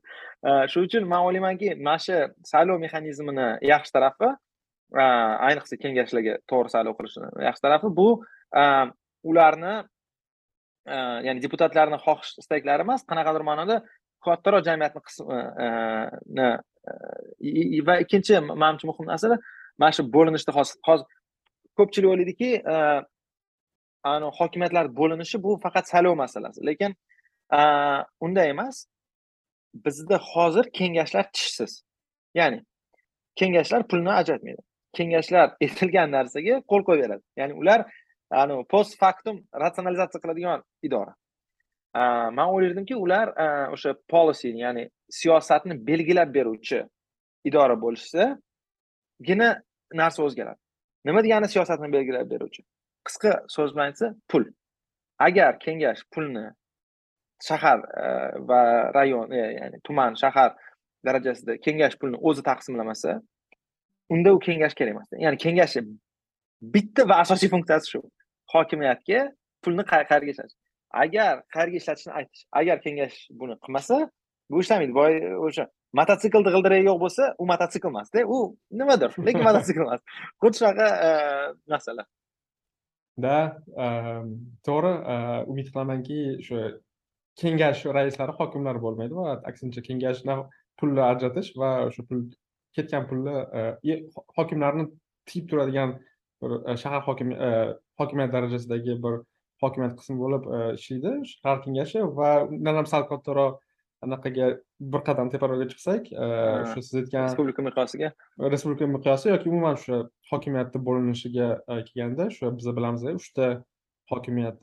shuning uchun man o'ylaymanki mana shu saylov mexanizmini yaxshi tarafi ayniqsa kengashlarga to'g'ri saylov qilishni yaxshi tarafi bu ularni ya'ni deputatlarni xohish istaklari emas qanaqadir ma'noda kattaroq jamiyatni qismini e, e, va ikkinchi manimcha muhim narsa mana shu bo'linishda hozir ko'pchilik o'ylaydiki e, hokimiyatlar bo'linishi bu faqat saylov masalasi lekin unday emas. Bizda hozir kengashlar tishsiz. Ya'ni kengashlar pulni ajratmaydi. Kengashlar <laughs> aytilgan narsaga qo'l qo'yaveradi ya'ni ular post faktum ratsionalizatsiya qiladigan idora. Man o'ylardimki ular o'sha policy ya'ni siyosatni belgilab beruvchi idora bo'lishsagina narsa o'zgaradi. Nima degani siyosatni belgilab beruvchi? Qisqa so'z bilan aytsa pul. Agar kengash pulni shahar va rayon e, ya'ni tuman shahar darajasida kengash pulni o'zi taqsimlamasa unda u kengash kerak emas ya'ni kengash bitta va asosiy funksiyasi shu. Hokimiyatga pulni qayerga ishlatish agar qayerga ishlatishni aytish agar kengash buni qilmasa bu ishlamaydi boy o'sha mototsiklni g'ildiragi yo'q bo'lsa u mototsikl emasda. U nimadir lekin mototsikl emas. <laughs> Xuddi shunaqa narsalar. Да to'g'ri umid qilamanki o'sha kengash raislari hokimlar bo'lmaydi va aksincha kengashni pulni ajratish va o'sha pul ketgan pulni hokimlarni tiyib turadigan bir shahar hokimi hokimiyat darajasidagi bir hokimiyat qismi bo'lib ishlaydi. Shahar kengashi va undan ham sal kattaroq anaqaga bir qadam teparoqqa chiqsak o'sha siz aytgan respublika miqyosiga? Respublika miqyosi yoki umuman o'sha hokimiyatni bo'linishiga kelganda o'sha biz bilamiz uchta hokimiyat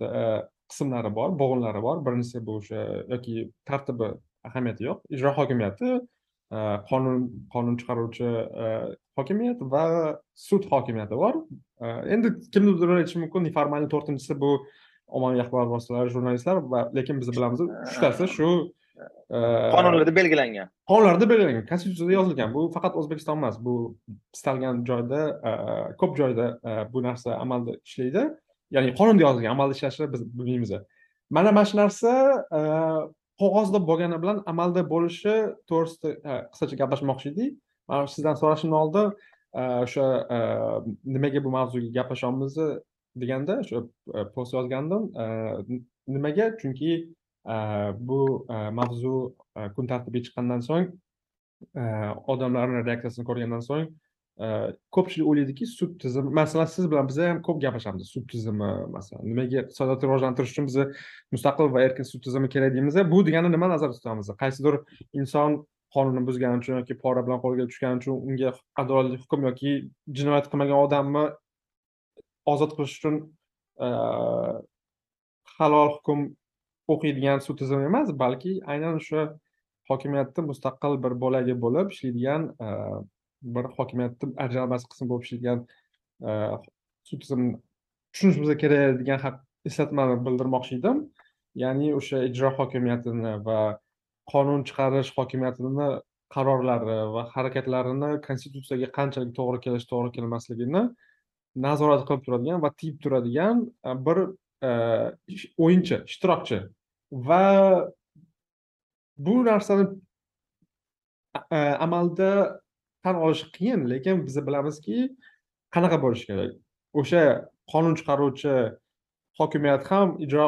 qismlari bor bo'g'inlari bor. Birinchisi bu o'sha yoki tartibi ahamiyati yo'q ijro hokimiyati qonun qonun chiqaruvchi hokimiyat va sud hokimiyati bor. Endi kimnidir aytishi mumkin neformalniy to'rtinchisi bu ommaviy axborot vositalari jurnalistlar va lekin biz bilamiz uchtasi shu qonunlarda belgilangan. Qonunlarda belgilangan. Konstitutsiyada yozilgan. Bu faqat o'zbekiston emas. Bu istalgan joyda ko'p joyda bu narsa amalda ishlaydi. Ya'ni qonunda yozilgan amalda ishlashini biz bilmaymiz mana mana shu narsa qog'ozda bo'lgani bilan amalda bo'lishi to'g'risida qisqacha gaplashmoqchi edik. Sizdan so'rashimdan oldin o'sha nimaga bu mavzuga gaplashyapmiz deganda o'sha e, post yozgandim. E, nimaga? Chunki e, bu mavzu kun tartibiga chiqqandan so'ng odamlarni reaksiyasini ko'rgandan so'ng ko'pchilik o'ylaydiki sud tizimi masalan siz bilan biz ham ko'p gaplashamiz sud tizimi masalan nimaga iqtisodiyotni rivojlantirish uchun biza mustaqil va erkin sud tizimi kerak deymiz bu degani nima nazarda tutamiz qaysidir inson qonunni buzgani uchun yoki pora bilan qo'lga tushgani uchun unga adolatli hukm yoki jinoyat qilmagan odamni ozod qilish uchun e, halol hukm o'qiydigan sud tizimi emas balki aynan o'sha hokimiyatni mustaqil bir bo'lagi bo'lib ishlaydigan e, bir hokimiyatni ajralmas qismi bo'lib ishlaydigan e, sud tizimini tushunishimiz kerak degan eslatmani bildirmoqchi edim. Ya'ni o'sha ijro hokimiyatini va qonun chiqarish hokimiyatini qarorlari va harakatlarini konstitutsiyaga qanchalik to'g'ri kelish to'g'ri kelmasligini nazorat qilib turadigan va tiyib turadigan e, bir e, o'yinchi ishtirokchi. Va bu narsani e, amalda tan olish qiyin lekin biz bilamizki qanaqa bo'lishi kerak? O'sha qonun chiqaruvchi hokimiyat ham ijro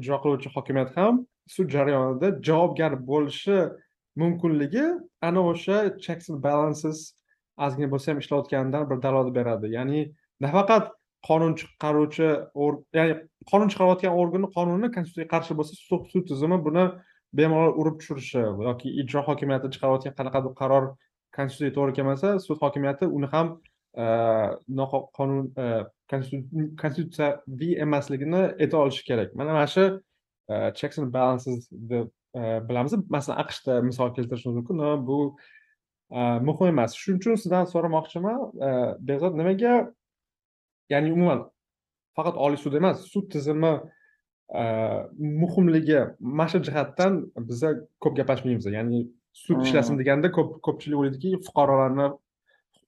ijro qiluvchi hokimiyat ham sud jarayonida javobgar bo'lishi mumkinligi ana o'sha checks and balances ozgina bo'lsa ham ishlayotganidan bir dalolat beradi. Ya'ni nafaqat qonun chiqaruvchi ya'ni qonun chiqarayotgan organni qonunni konstitutsiyaga qarshi bo'lsa sud tizimi buni bemalol urib tushirishi yoki ijro hokimiyati chiqarayotgan qanaqadir qaror konstitutsiyaga to'g'ri kelmasa sud hokimiyati uni ham e, noqonun e, konstitutsiyaviy emasligini ayta olishi kerak. Mana mana shu e, checks and balances deb bilamiz. Masalan aqshda misol keltirishimiz mumkin. Bu muhim emas. Shuning uchun sizdan so'ramoqchiman behzod nimaga ya'ni umuman faqat oliy sud emas sud tizimi muhimligi mana shu jihatdan biza ko'p gaplashmaymiz. Ya'ni sud ishlasin deganda ko'p ko'pchilik o'ylaydiki fuqarolarni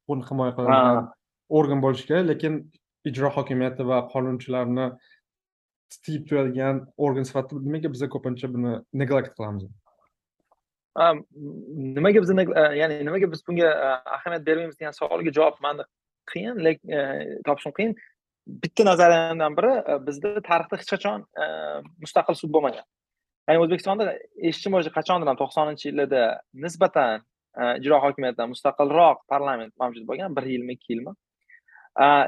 huquqini himoya qiladigan organ bo'lishi kerak lekin ijro hokimiyati va qonunchilarni tiyib turadigan organ sifatida nimaga biza ko'pincha buni neglect qilamiz? Nimaga biz ya'ni nimaga biz bunga ahamiyat bermaymiz degan savolga javob mani qiyin lekin e, topishim qiyin. Bitta nazariyamdan biri e, bizda tarixda hech qachon e, mustaqil sud bo'lmagan. Ya'ni o'zbekistonda eshitishim bo'yicha qachondir to'qsoninchi yillarda nisbatan ijro hokimiyatidan mustaqilroq parlament mavjud bo'lgan bir yilmi ikki yilmi.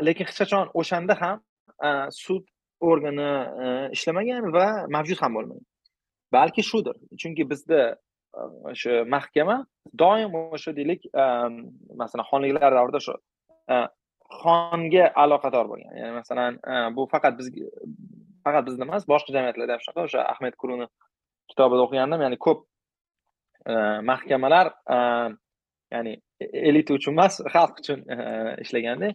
Lekin hech qachon o'shanda ham sud organi ishlamagan va mavjud ham bo'lmagan. Balki shudir chunki bizda o'sha mahkama doim o'sha deylik masalan xonliklar davrida shu Э, xonga aloqador bo'lgan. Ya'ni masalan e, bu faqat biz faqat bizda emas boshqa jamiyatlarda ham shunaqa. O'sha ahmed kuruni kitobida o'qigandim. Ya'ni ko'p e, mahkamalar e, ya'ni elita uchun emas xalq uchun ishlaganda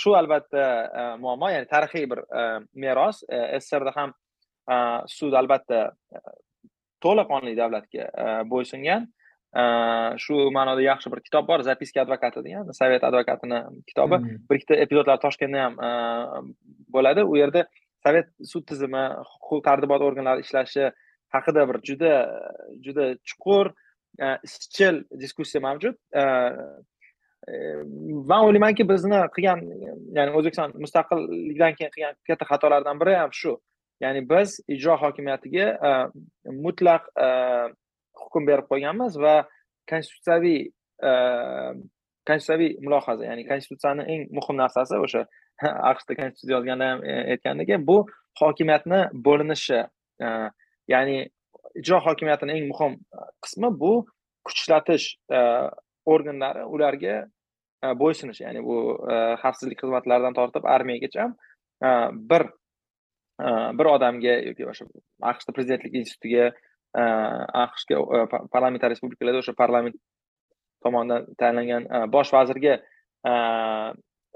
shu albatta muammo ya'ni tarixiy bir meros. Sssrda ham sud albatta to'laqonli davlatga bo'ysungan. Shu ma'noda yaxshi bir kitob bor zapiska advokati degan sovet advokatini kitobi bir ikkita epizodlar toshkentda ham bo'ladi u yerda sovet sud tizimi huquq tartibot organlari ishlashi haqida bir juda juda chuqur izchil diskussiya mavjud man o'ylaymanki bizni qilgan ya'ni o'zbekiston mustaqillikdan keyin qilgan katta xatolardan biri ham shu ya'ni biz ijro hokimiyatiga mutlaq hukm berib qo'yganmiz va konstitutsiyaviy konstitutsiyaviy mulohaza ya'ni konstitutsiyani eng muhim narsasi o'sha aqshda konstitutsiya yozganda ham aytgandek bu hokimiyatni bo'linishi ya'ni ijro hokimiyatini eng muhim qismi bu kuchlatish organlari ularga bo'ysunish ya'ni bu xavfsizlik xizmatlaridan tortib armiyagacha bir bir odamga yoki o'sha aqshda prezidentlik institutiga aqshga parlamentar respublikalarda o'sha parlament tomonidan tayinlangan bosh vazirga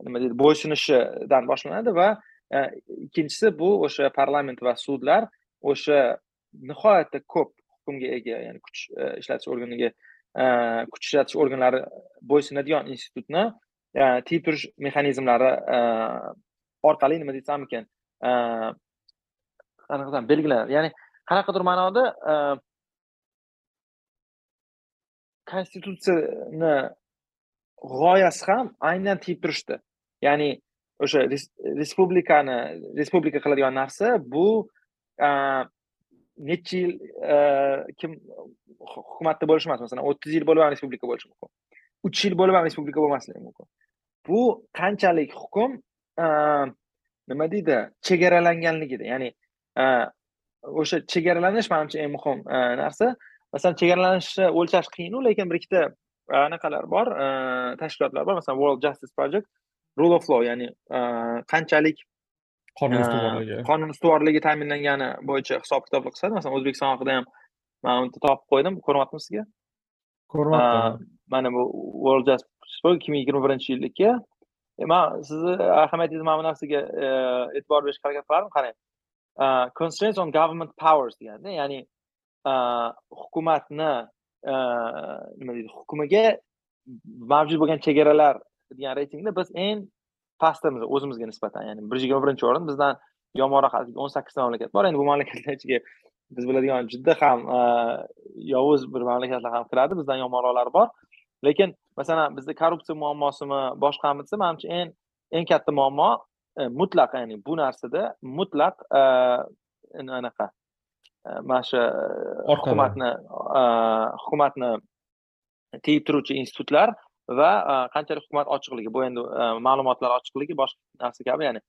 nima deydi bo'ysunishidan boshlanadi va ikkinchisi bu o'sha parlament va sudlar o'sha nihoyatda ko'p hukmga ega ya'ni kuch ishlatish organiga kuch ishlatish organlari bo'ysunadigan institutni tiyib turish mexanizmlari orqali nima desam ekan qanaqadan belgilanadi ya'ni qanaqadir ma'noda e, konstitutsiyani g'oyasi ham aynan tegib turishdi. Ya'ni o'sha respublikani respublika qiladigan narsa bu e, necha yil e, kim hukumatda bo'lishi emas masalan o'ttiz yil bo'lib ham respublika bo'lishi mumkin. Uch yil bo'lib ham respublika bo'lmasligi mumkin. Bu qanchalik hukm nima deydi chegaralanganligida ya'ni o'sha chegaralanish manimcha eng muhim narsa. Masalan chegaralanishni o'lchash qiyinu lekin bir ikkita anaqalar bor tashkilotlar bor. Masalan world justice project rule of law ya'ni qanchalik qonun ustuvorligi. qonun ustuvorligi ta'minlangani bo'yicha hisob kitoblar qilishadi masalan o'zbekiston haqida ham man uni topib qo'ydim. Ko'ryaptimi sizga? Ko'ryapman mana bu world justice ikki ming yigirma birinchi yilniki man sizni ahamiyatingizni mana bu narsaga e'tibor berishga harakat qilardim. Qarang Uh, constraints on government powers deganda ya'ni uh, hukumatni uh, nima deydi hukmiga mavjud bo'lgan chegaralar degan reytingda biz eng pastdamiz o'zimizga nisbatan ya'ni bir yuz yigirma birinchi o'rin bizdan yomonroq o'n sakkizta mamlakat bor. Endi bu mamlakatlar ichiga biz biladigan juda ham yovuz bir mamlakatlar ham kiradi bizdan yomonroqlari bor. Lekin masalan bizda korrupsiya muammosimi boshqami desa manimcha eng eng katta muammo mutlaq ya'ni bu narsada mutlaq anaqa mana shu hukumatni hukumatni tiyib turuvchi institutlar va qanchalik hukumat ochiqligi bu endi ma'lumotlar ochiqligi boshqa narsa kabi ya'ni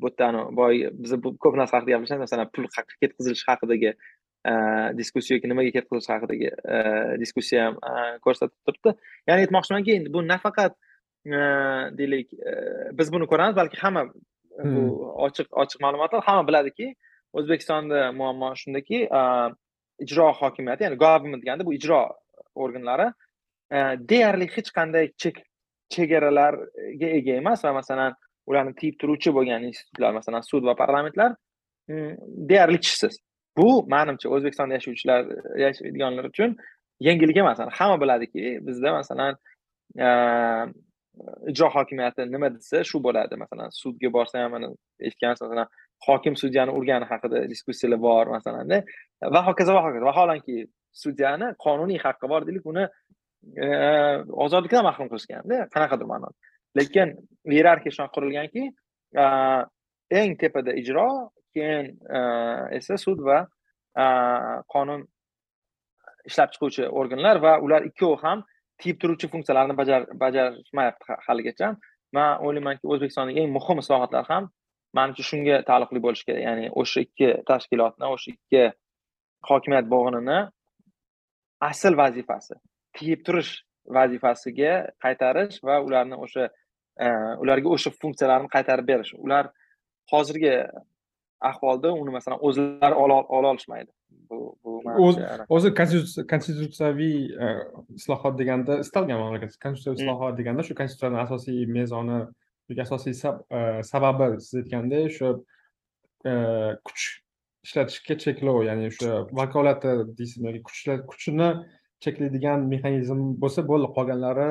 bu yerda boy biz ko'p narsa haqida gapirishamiz masalan pul ketkazilishi haqidagi diskussiya yoki nimaga ketkazilishi haqidagi diskussiya ham ko'rsatib turibdi. Ya'ni aytmoqchimanki endi bu nafaqat deylik biz buni ko'ramiz balki hamma bu ochiq ochiq ma'lumotlar hamma biladiki o'zbekistonda muammo shundaki ijro hokimiyati ya'ni government deganda bu ijro organlari deyarli hech qanday chegaralarga ega emas va masalan ularni tiyib turuvchi bo'lgan institutlar masalan sud va parlamentlar deyarli tishsiz bu manimcha o'zbekistonda yashovchilar yashaydiganlar uchun yangilik emas. Hamma biladiki bizda masalan ijro hokimiyati nima desa shu bo'ladi. Masalan sudga borsa ham mana eshitgansiz masalan hokim sudyani urgani haqida diskussiyalar bor masalanda va hokazo va hokazo. Vaholanki sudyani qonuniy haqqi bor deylik uni e, ozodlikdan mahrum qilishganda qanaqadir ma'noda. Lekin iyerarxiya shunaqa qurilganki e, eng tepada ijro keyin e, esa sud va qonun ishlab chiquvchi organlar va ular ikkovi ham tiyib turuvchi funksiyalarni bajarishmayapti haligacha. Man o'ylaymanki o'zbekistondagi eng muhim islohotlar ham manimcha shunga taalluqli bo'lishi kerak. Ya'ni o'sha ikki tashkilotni o'sha ikki hokimiyat bo'g'inini asl vazifasi tiyib turish vazifasiga qaytarish va ularni o'sha e, ularga o'sha funksiyalarni qaytarib berish. Ular hozirgi ahvolda uni masalan o'zlari ola olishmaydi. Bu bu o'zi konstitutsiyaviy islohot deganda istalgan mamlakat konstitutsiyaviy islohot deganda shu konstitutsiyani asosiy mezoni yoki asosiy sababi siz aytgandek o'sha kuch ishlatishga cheklov ya'ni o'sha vakolati deysizmi yoki kuch kuchini cheklaydigan mexanizm bo'lsa bo'ldi qolganlari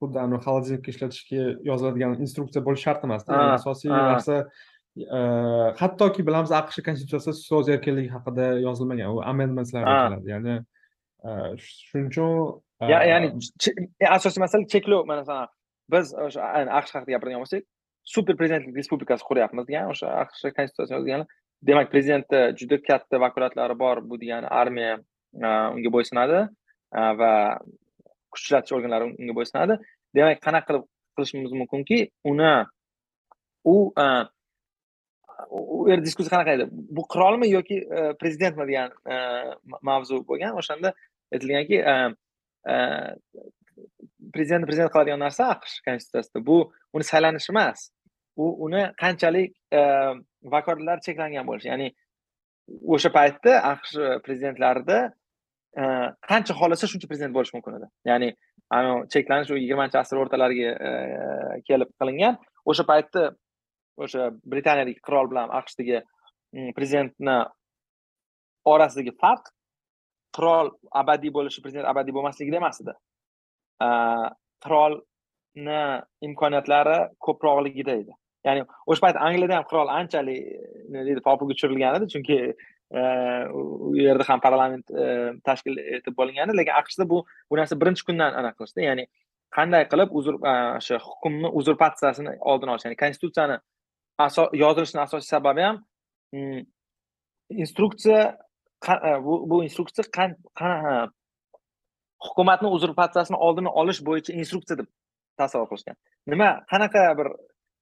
xuddi холодильникka ishlatishga yoziladigan instruksiya bo'lishi shart emas asosiy narsa hattoki bilamiz aqsh konstitutsiyasida so'z erkinligi haqida yozilmagan. U amendmentslar keladi ya'ni shuning uchun ya'ni asosiy masala cheklov masalan biz o'sha aqsh haqida gapiradigan bo'lsak super prezidentlik respublikasi quryapmiz degan o'sha aqsh konstitutsiyasi yozgani demak prezidentni juda katta vakolatlari bor bu degani armiya unga bo'ysunadi va kuch ishlatish organlari unga bo'ysunadi. Demak qanaqa qilib qilishimiz mumkinki uni u u yerda diskussiya qanaqa edi? Bu qirolmi yoki e, prezidentmi degan e, mavzu bo'lgan. O'shanda aytilganki e, prezidentni prezident qiladigan narsa aqsh konstitutsiyasida. Bu uni saylanish emas. U uni qanchalik vakolatlari cheklangan bo'lishi. Ya'ni o'sha paytda aqsh prezidentlarida qancha xohlasa shuncha prezident bo'lishi mumkin edi. Ya'ni cheklanish u yigirmanchi asr o'rtalariga kelib qilingan. O'sha paytda o'sha britaniyalik qirol bilan aqshdagi mm, prezidentni orasidagi farq qirol abadiy bo'lishi prezident abadiy bo'lmasligida emas edi. Qirolni imkoniyatlari ko'proqligida edi. Ya'ni o'sha payt angliyada ham qirol anchalik nima e, deydi popuga tushirilgan edi chunki e, u yerda ham parlament e, tashkil etib bo'lingan edi lekin aqshda bu bu narsa birinchi kundan anaqa qilishdi ya'ni qanday qilib uzur o'sha hukmni uzurpatsiyasini oldini olish ya'ni konstitutsiyani yozilishini asosiy sababi ham mm, instruksiya e, bu bu instruksiya hukumatni uzurpatsiyasini oldini olish bo'yicha instruksiya deb tasavvur qilishgan. Nima qanaqa bir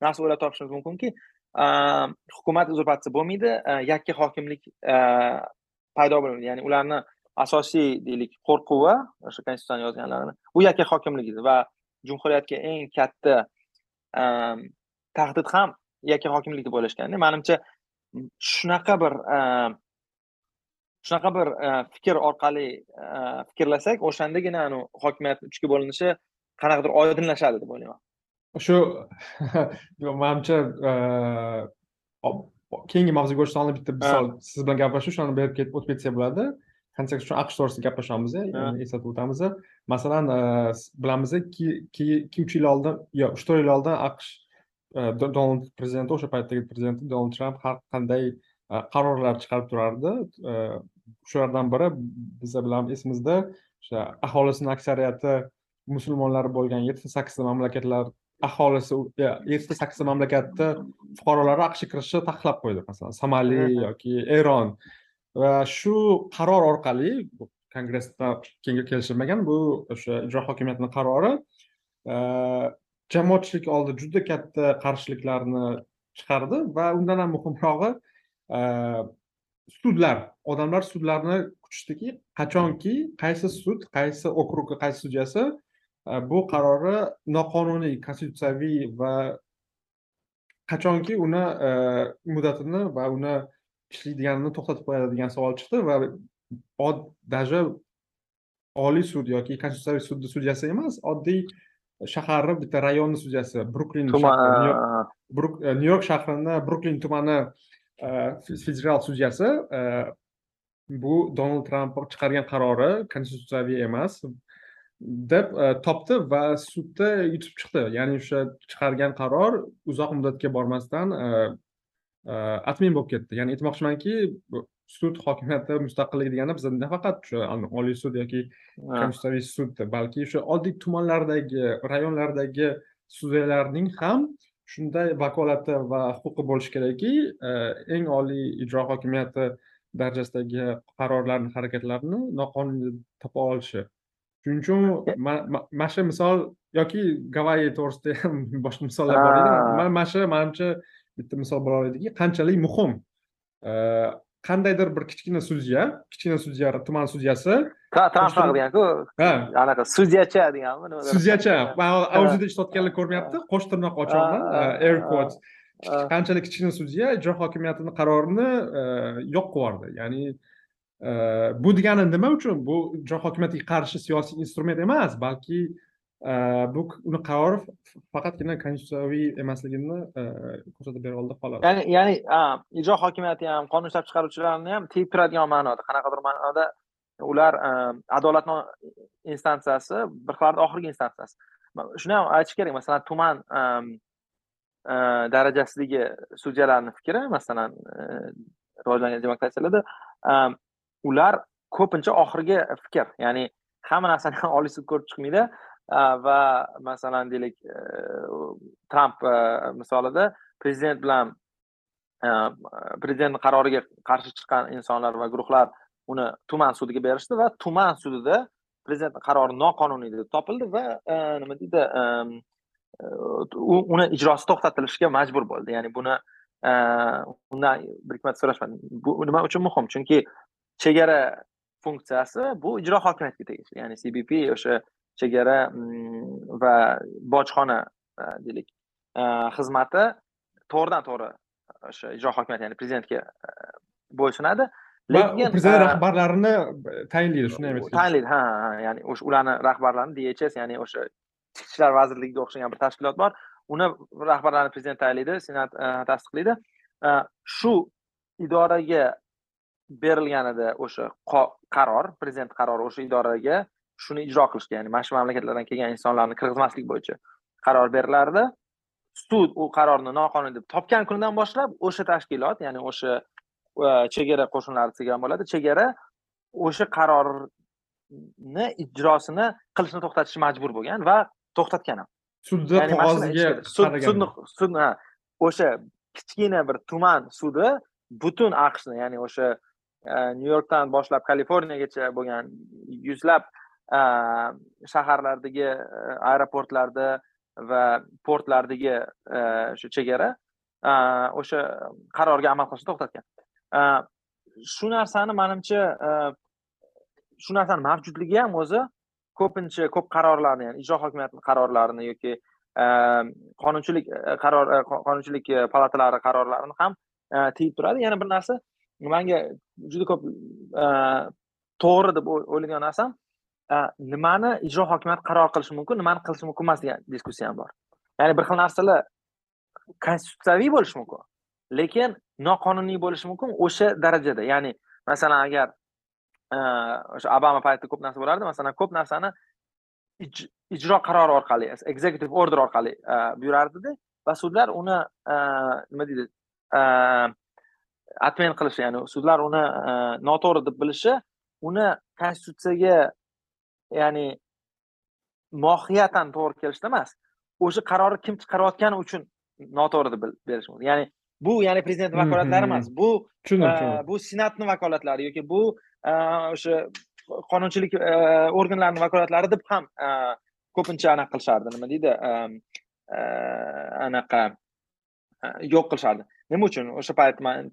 narsa o'ylab topishimiz mumkinki hukumat uzurpatsiya bo'lmaydi e, yakka hokimlik e, paydo bo'ladi ya'ni ularni asosiy deylik qo'rquvi o'sha konstitutsiyani yozganlarini u yakka hokimlik edi va jumhuriyatga eng katta tahdid ham yakka hokimlik deb o'ylashganda manimcha shunaqa bir shunaqa bir fikr orqali fikrlasak o'shandagina hokimiyat uchga bo'linishi qanaqadir oydinlashadi deb o'ylayman. Shu <laughs> manimcha keyingi mavzuga o'tishdan oldin bitta misol siz bilan gaplashib shuni berib o'tib ketsak bo'ladi. Kontekst shu aqsh to'g'risida gaplashamiz eslatib o'tamiz masalan bilamiz ikki uch yil oldin yo uch to'rt yil oldin aqsh donald prezidenti o'sha paytdagi prezidenti donald tramp har qanday qarorlar chiqarib turardi shulardan biri biza bilan esimizda o'sha aholisini aksariyati musulmonlar bo'lgan yettita sakkizta mamlakatlar aholisi yettita sakkizta mamlakatni fuqarolari aqshga kirishni taqiqlab qo'ydi masalan somali yoki eron va shu qaror orqali kongressda kelishilmagan bu o'sha ijro hokimiyatini qarori jamoatchilik oldi juda katta qarshiliklarni chiqardi va undan ham muhimrog'i e, sudlar. Odamlar sudlarni kutishdiki qachonki qaysi sud qaysi okrugga qaysi sudyasi e, bu qarori noqonuniy konstitutsiyaviy va qachonki uni e, muddatini va uni ishlaydiganini to'xtatib qo'yadi degan savol chiqdi va даже oliy sud yoki konstitutsiyaviy sudni sudyasi emas oddiy shaharni bitta rayonni sudyasi bruklin nyu york shahrini bruklin tumani federal sudyasi bu donald tramp chiqargan qarori konstitutsiyaviy emas deb topdi va sudda yutib chiqdi. Ya'ni o'sha chiqargan qaror uzoq muddatga bormasdan отмен bo'lib ketdi. Ya'ni aytmoqchimanki sud hokimiyati mustaqilligi degani bizda nafaqat o'sha oliy sud yoki konstitutsiyaviy sud balki o'sha oddiy tumanlardagi rayonlardagi sudyalarning ham shunday vakolati va huquqi bo'lishi kerakki eng oliy ijro hokimiyati darajasidagi qarorlarni harakatlarni noqonuniy topa olishi. Shuning uchun mana shu misol yoki gavayi to'g'risida ham <laughs> boshqa misollar bor edi. Mana shu manimcha bitta misol bo'la oladiki qanchalik muhim qandaydir bir kichkina sudya kichkina sudya tuman sudyasi. Tramp deganku. Anaqa sudyacha deganmi nima sudyacha man auzida ishlatganlar ko'rmayapti. Qo'sh tirnoq ochyapman air quotes. Qanchalik kichkina sudya ijro hokimiyatini qarorini yo'q qilib yubordi ya'ni bu degani nima uchun? Bu ijro hokimiyatiga qarshi siyosiy instrument emas balki Э, bu uni qarori faqatgina konstitutsiyaviy emasligini э, ko'rsatib bera oldi xolos. Ya'ni ya'ni ijro hokimiyati ham qonun ishlab chiqaruvchilarni ham tiyib turadigan ma'noda qanaqadir ma'noda ular e, adolatni instansiyasi bir xil oxirgi instansiyasi. Shuni ham aytish kerak masalan tuman e, e, darajasidagi sudyalarni fikri masalan rivojlangan demokratiyalarda ular ko'pincha oxirgi fikr ya'ni hamma narsani <laughs> oliy sud ko'rib chiqmaydi. Va masalan deylik e, tramp e, misolida prezident bilan e, prezident qaroriga qarshi chiqqan insonlar va guruhlar uni tuman sudiga berishdi va tuman sudida prezident qarori noqonuniy deb topildi va nima deydi uni ijrosi to'xtatilishga majbur bo'ldi. Ya'ni buni undan bir ikki marta so'rashmadim bu nima uchun muhim? Chunki chegara funksiyasi bu ijro hokimiyatiga tegishli. Ya'ni cbp o'sha chegara mm, va bojxona deylik. Xizmati to'g'ridan to'g'ri o'sha ijro hokimiyati ya'ni prezidentga bo'ysunadi. Lekin prezident rahbarlarini tayinlaydi shuni ham tayinlaydi ha ya'ni o'sha ularni rahbarlarini dhs ya'ni o'sha ichki ishlar vazirligiga o'xshagan bir tashkilot bor. Uni rahbarlarini prezident tayinlaydi senat tasdiqlaydi. Shu idoraga berilganida o'sha qaror prezident qarori o'sha idoraga shuni ijro qilishga ya'ni mana shu mamlakatlardan kelgan insonlarni kirgizmaslik bo'yicha qaror berilardi. Sud u qarorni noqonuniy deb topgan kunidan boshlab o'sha tashkilot ya'ni o'sha chegara qo'shinlari degan bo'ladi chegara o'sha qarorni ijrosini qilishni to'xtatishga majbur bo'lgan va to'xtatgan ham. Sudni qog'oziga sudni sudni o'sha kichkina bir tuman sudi butun aqshni ya'ni o'sha nyu yorkdan boshlab kaliforniyagacha bo'lgan yuzlab Э, shaharlardagi э, aeroportlarda va portlardagi э, shu chegara o'sha qarorga amal qilishni to'xtatgan. Shu narsani manimcha e, shu narsani mavjudligi ham o'zi ko'pincha ko'p qarorlarni ya'ni ijro hokimiyati qarorlarini yoki e, qonunchilik e, qaror qonunchilik palatalari qarorlarini ham tiyib turadi. Yana bir narsa manga juda ko'p to'g'ri deb o'ylagan narsam nimani ijro hokimiyati qaror qilishi mumkin nimani qilishi mumkin emas degan diskussiya ham bor. Ya'ni bir xil narsalar konstitutsiyaviy bo'lishi mumkin lekin noqonuniy bo'lishi mumkin o'sha darajada. Ya'ni masalan agar o'sha obama paytida ko'p narsa bo'lardi masalan ko'p narsani ijro qarori orqali executive order orqali buyurardida va sudlar uni nima deydi atmen qilishi ya'ni sudlar uni noto'g'ri deb bilishi uni konstitutsiyaga ya'ni mohiyatan to'g'ri kelishda emas. O'sha qarorni kim chiqarayotgani uchun noto'g'ri deb berish mumkin. Ya'ni bu ya'ni prezident vakolatlari emas. Bu bu senatni vakolatlari yoki bu o'sha qonunchilik organlarini vakolatlari deb ham ko'pincha anaqa qilishardi. Nima deydi anaqa yo'q qilishardi. Nima uchun? O'sha payt man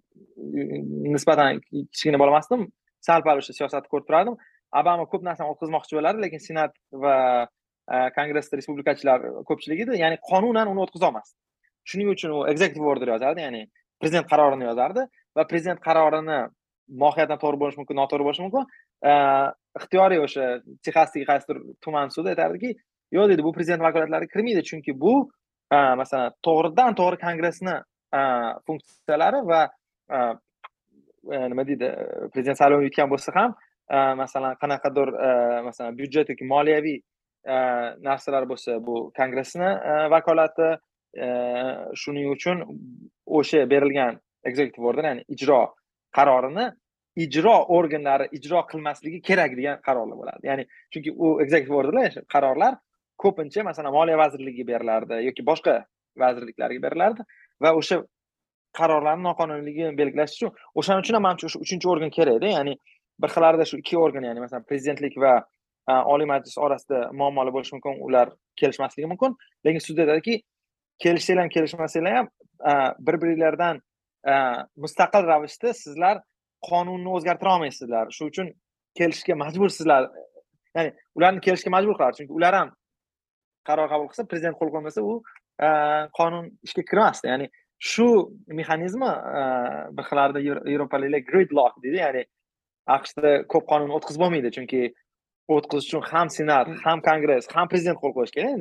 nisbatan kichkina bola emasdim sal pal o'sha siyosatni ko'rib turardim obama ko'p narsani o'tkazmoqchi bo'ladi lekin senat va e, kongressda respublikachilar ko'pchilik edi. Ya'ni qonunan uni o'tkazolmasdi. Shuning uchun u executive order yozardi ya'ni prezident qarorini yozardi va prezident qarorini mohiyatan to'g'ri bo'lishi mumkin noto'g'ri bo'lishi mumkin. E, ixtiyoriy o'sha texasdagi qaysidir tuman sudi aytardiki yo'q deydi bu prezident vakolatlariga kirmaydi chunki bu e, masalan to'g'ridan to'g'ri kongressni funksiyalari va nima deydi prezident saylovini yutgan bo'lsa ham masalan qanaqadir masalan byudjet yoki moliyaviy narsalar bo'lsa bu kongressni vakolati shuning uchun o'sha berilgan executive order ya'ni ijro qarorini ijro organlari ijro qilmasligi kerak degan qarorlar bo'ladi. Ya'ni chunki u executive orderlar qarorlar ko'pincha masalan moliya vazirligiga berilardi yoki boshqa vazirliklarga berilardi va o'sha qarorlarni noqonuniyligini belgilash uchun o'shaning uchun ham manimcha o'sha uchinchi organ kerakda ya'ni bir xillarida shu ikki organ ya'ni masalan prezidentlik va oliy majlis orasida muammolar bo'lishi mumkin ular kelishmasligi mumkin. Lekin sud aytadiki kelishsanglar ham kelishmasanglar ham bir biringlardan mustaqil ravishda sizlar qonunni o'zgartira olmaysizlar. Shuning uchun kelishishga majbursizlar. Ya'ni ularni kelishga majbur qiladi. Chunki ular ham qaror qabul qilsa prezident qo'l qo'ymasa u qonun ishga kirmasdi. Ya'ni shu mexanizmi bir xillarda yevropaliklar gridlock deydi. Ya'ni aqshda ko'p qonun o'tkazib bo'lmaydi chunki o'tkazish uchun ham senat ham kongress ham prezident qo'l qo'yishi kerak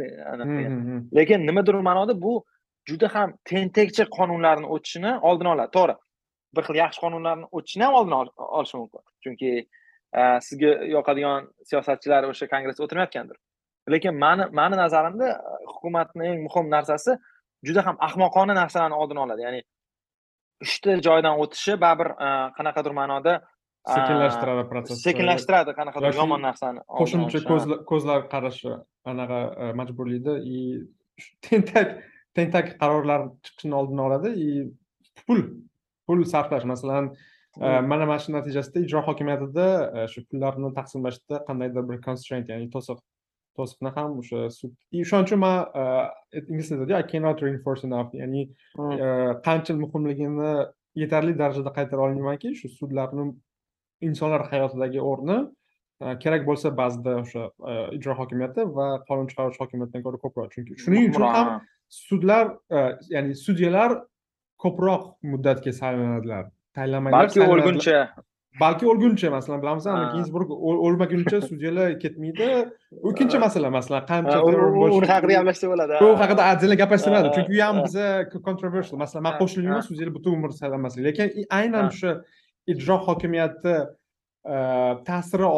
lekin nimadir ma'noda bu juda ham tentakcha qonunlarni o'tishini oldini oladi to'g'ri bir xil yaxshi qonunlarni o'tishini ham oldini olishi mumkin. Chunki sizga yoqadigan siyosatchilar o'sha kongressda o'tirmayotgandir. Lekin mani mani nazarimda hukumatni eng muhim narsasi juda ham ahmoqona narsalarni oldini oladi. Ya'ni uchta joydan o'tishi baribir qanaqadir ma'noda sekinlashtiradi protsessni sekinlashtiradi qanaqadir yomon narsani. Qo'shimcha ko'zlar qarashi anaqa majburlaydi и <laughs> tentak tentak qarorlar chiqishini oldini oladi. И pul pul sarflash. Masalan mana mana shu natijasida ijro hokimiyatida shu pullarni taqsimlashda qandaydir bir constraint ya'ni to'siq to'siqni ham o'sha sud shuning uchun man ingliz tilida i cannot reinforce enough. Ya'ni qancha muhimligini yetarli darajada qaytara olmaymanki shu sudlarni insonlar hayotidagi o'rni kerak bo'lsa ba'zida o'sha ijro hokimiyati va qonun chiqaruvchi hokimiyatdan ko'ra ko'proq. Chunki shuning uchun ham sudlar ya'ni sudyalar ko'proq muddatga saylanadilar. Tayinlanmaydilar balki o'lguncha. Balki o'lguncha masalan bilamiz ginsburg o'lmaguncha sudyalar ketmaydi. <laughs> Ikkinchi masala masalan qancha uni haqida gaplashsa bo'ladi. U haqida отдельно gapirishsa bo'ladi chunki u ham biza controversial. Masalan man qo'shilayman sudyalar butun umr saylanmaslik lekin aynan o'sha ijro hokimiyati ta'siri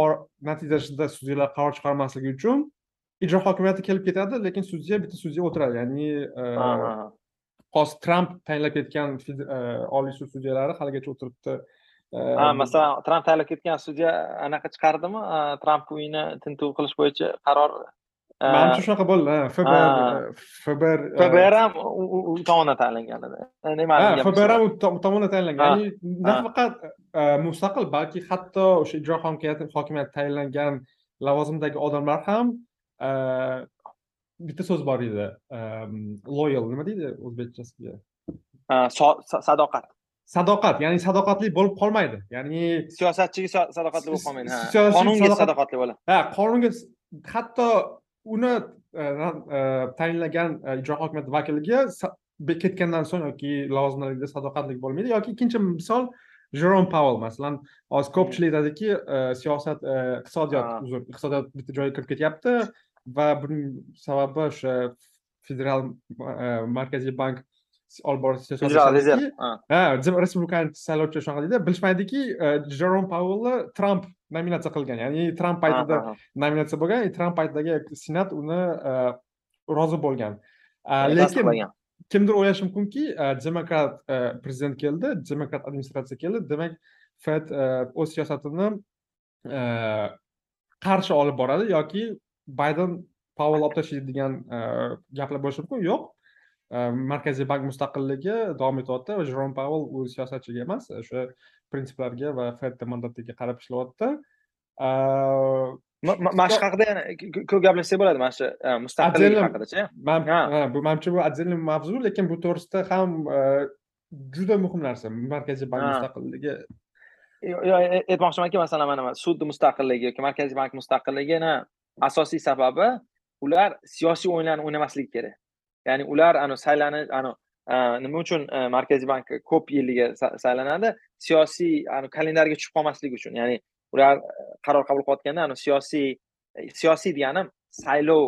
natijasida sudyalar qaror chiqarmasligi uchun ijro hokimiyati kelib ketadi lekin sudya bitta sudya o'tiradi. Ya'ni hozir tramp tayinlab ketgan oliy sud sudyalari haligacha o'tiribdi. Ha masalan tramp tayinlab ketgan sudya anaqa chiqardimi? Tramp uyini tintuv qilish bo'yicha qaror manimcha shunaqa bo'ldi fbr fbr fbr ham u tomonidan tayinlangan edi ha fbr ham u tomonidan tayinlangan ya'ni nafaqat mustaqil balki hatto o'sha ijro hokimiyati tayinlangan lavozimdagi odamlar ham bitta so'z bor edi loyal nima deydi o'zbekchasiga sadoqat sadoqat ya'ni sadoqatli bo'lib qolmaydi ya'ni siyosatchiga sadoqatli bo'lib qolmaydi qonunga sadoqatli bo'ladi ha qonunga hatto uni tayinlagan ijro hokimiyati vakiliga ketgandan so'ng yoki lavozimlarida sadoqatli bo'lmaydi yoki ikkinchi misol jerom pavel masalan hozir ko'pchilik aytadiki siyosat iqtisodiyot uzr iqtisodiyot bitta joyga kirib ketyapti va buning sababi o'sha federal markaziy bank olib borish federal rezerv ha. respublikani saylovchi shunaqa deydi bilishmaydiki jerom pavelni tramp nominatsiya qilgan ya'ni tramp paytida nominatsiya bo'lgan tramp paytidagi senat uni rozi bo'lgan. Lekin kimdir o'ylashi mumkinki demokrat prezident keldi demokrat administratsiya keldi demak fed o'z siyosatini qarshi olib boradi yoki bayden pavel olib tashlaydi degan gaplar bo'lishi mumkin. Yo'q markaziy bank mustaqilligi davom etyapti va jerom pavel u siyosatchiga emas o'sha prinsiplarga va fed mandatiga qarab ishlayapti mana shu haqida yana ko'p gaplashsak bo'ladi mana shu mustaqillik haqidachi bu manimcha bu отдельный mavzu lekin bu to'g'risida ham juda muhim narsa markaziy bank mustaqilligi aytmoqchimanki masalan mana sudni mustaqilligi yoki markaziy bank mustaqilligini asosiy sababi ular siyosiy o'yinlarni o'ynamasligi kerak ya'ni ular ani saylanish ani nima uchun markaziy bank ko'p yilliga saylanadi? Siyosiy kalendarga tushib qolmasligi uchun. Ya'ni ular qaror qabul qilayotganda siyosiy siyosiy deganim saylov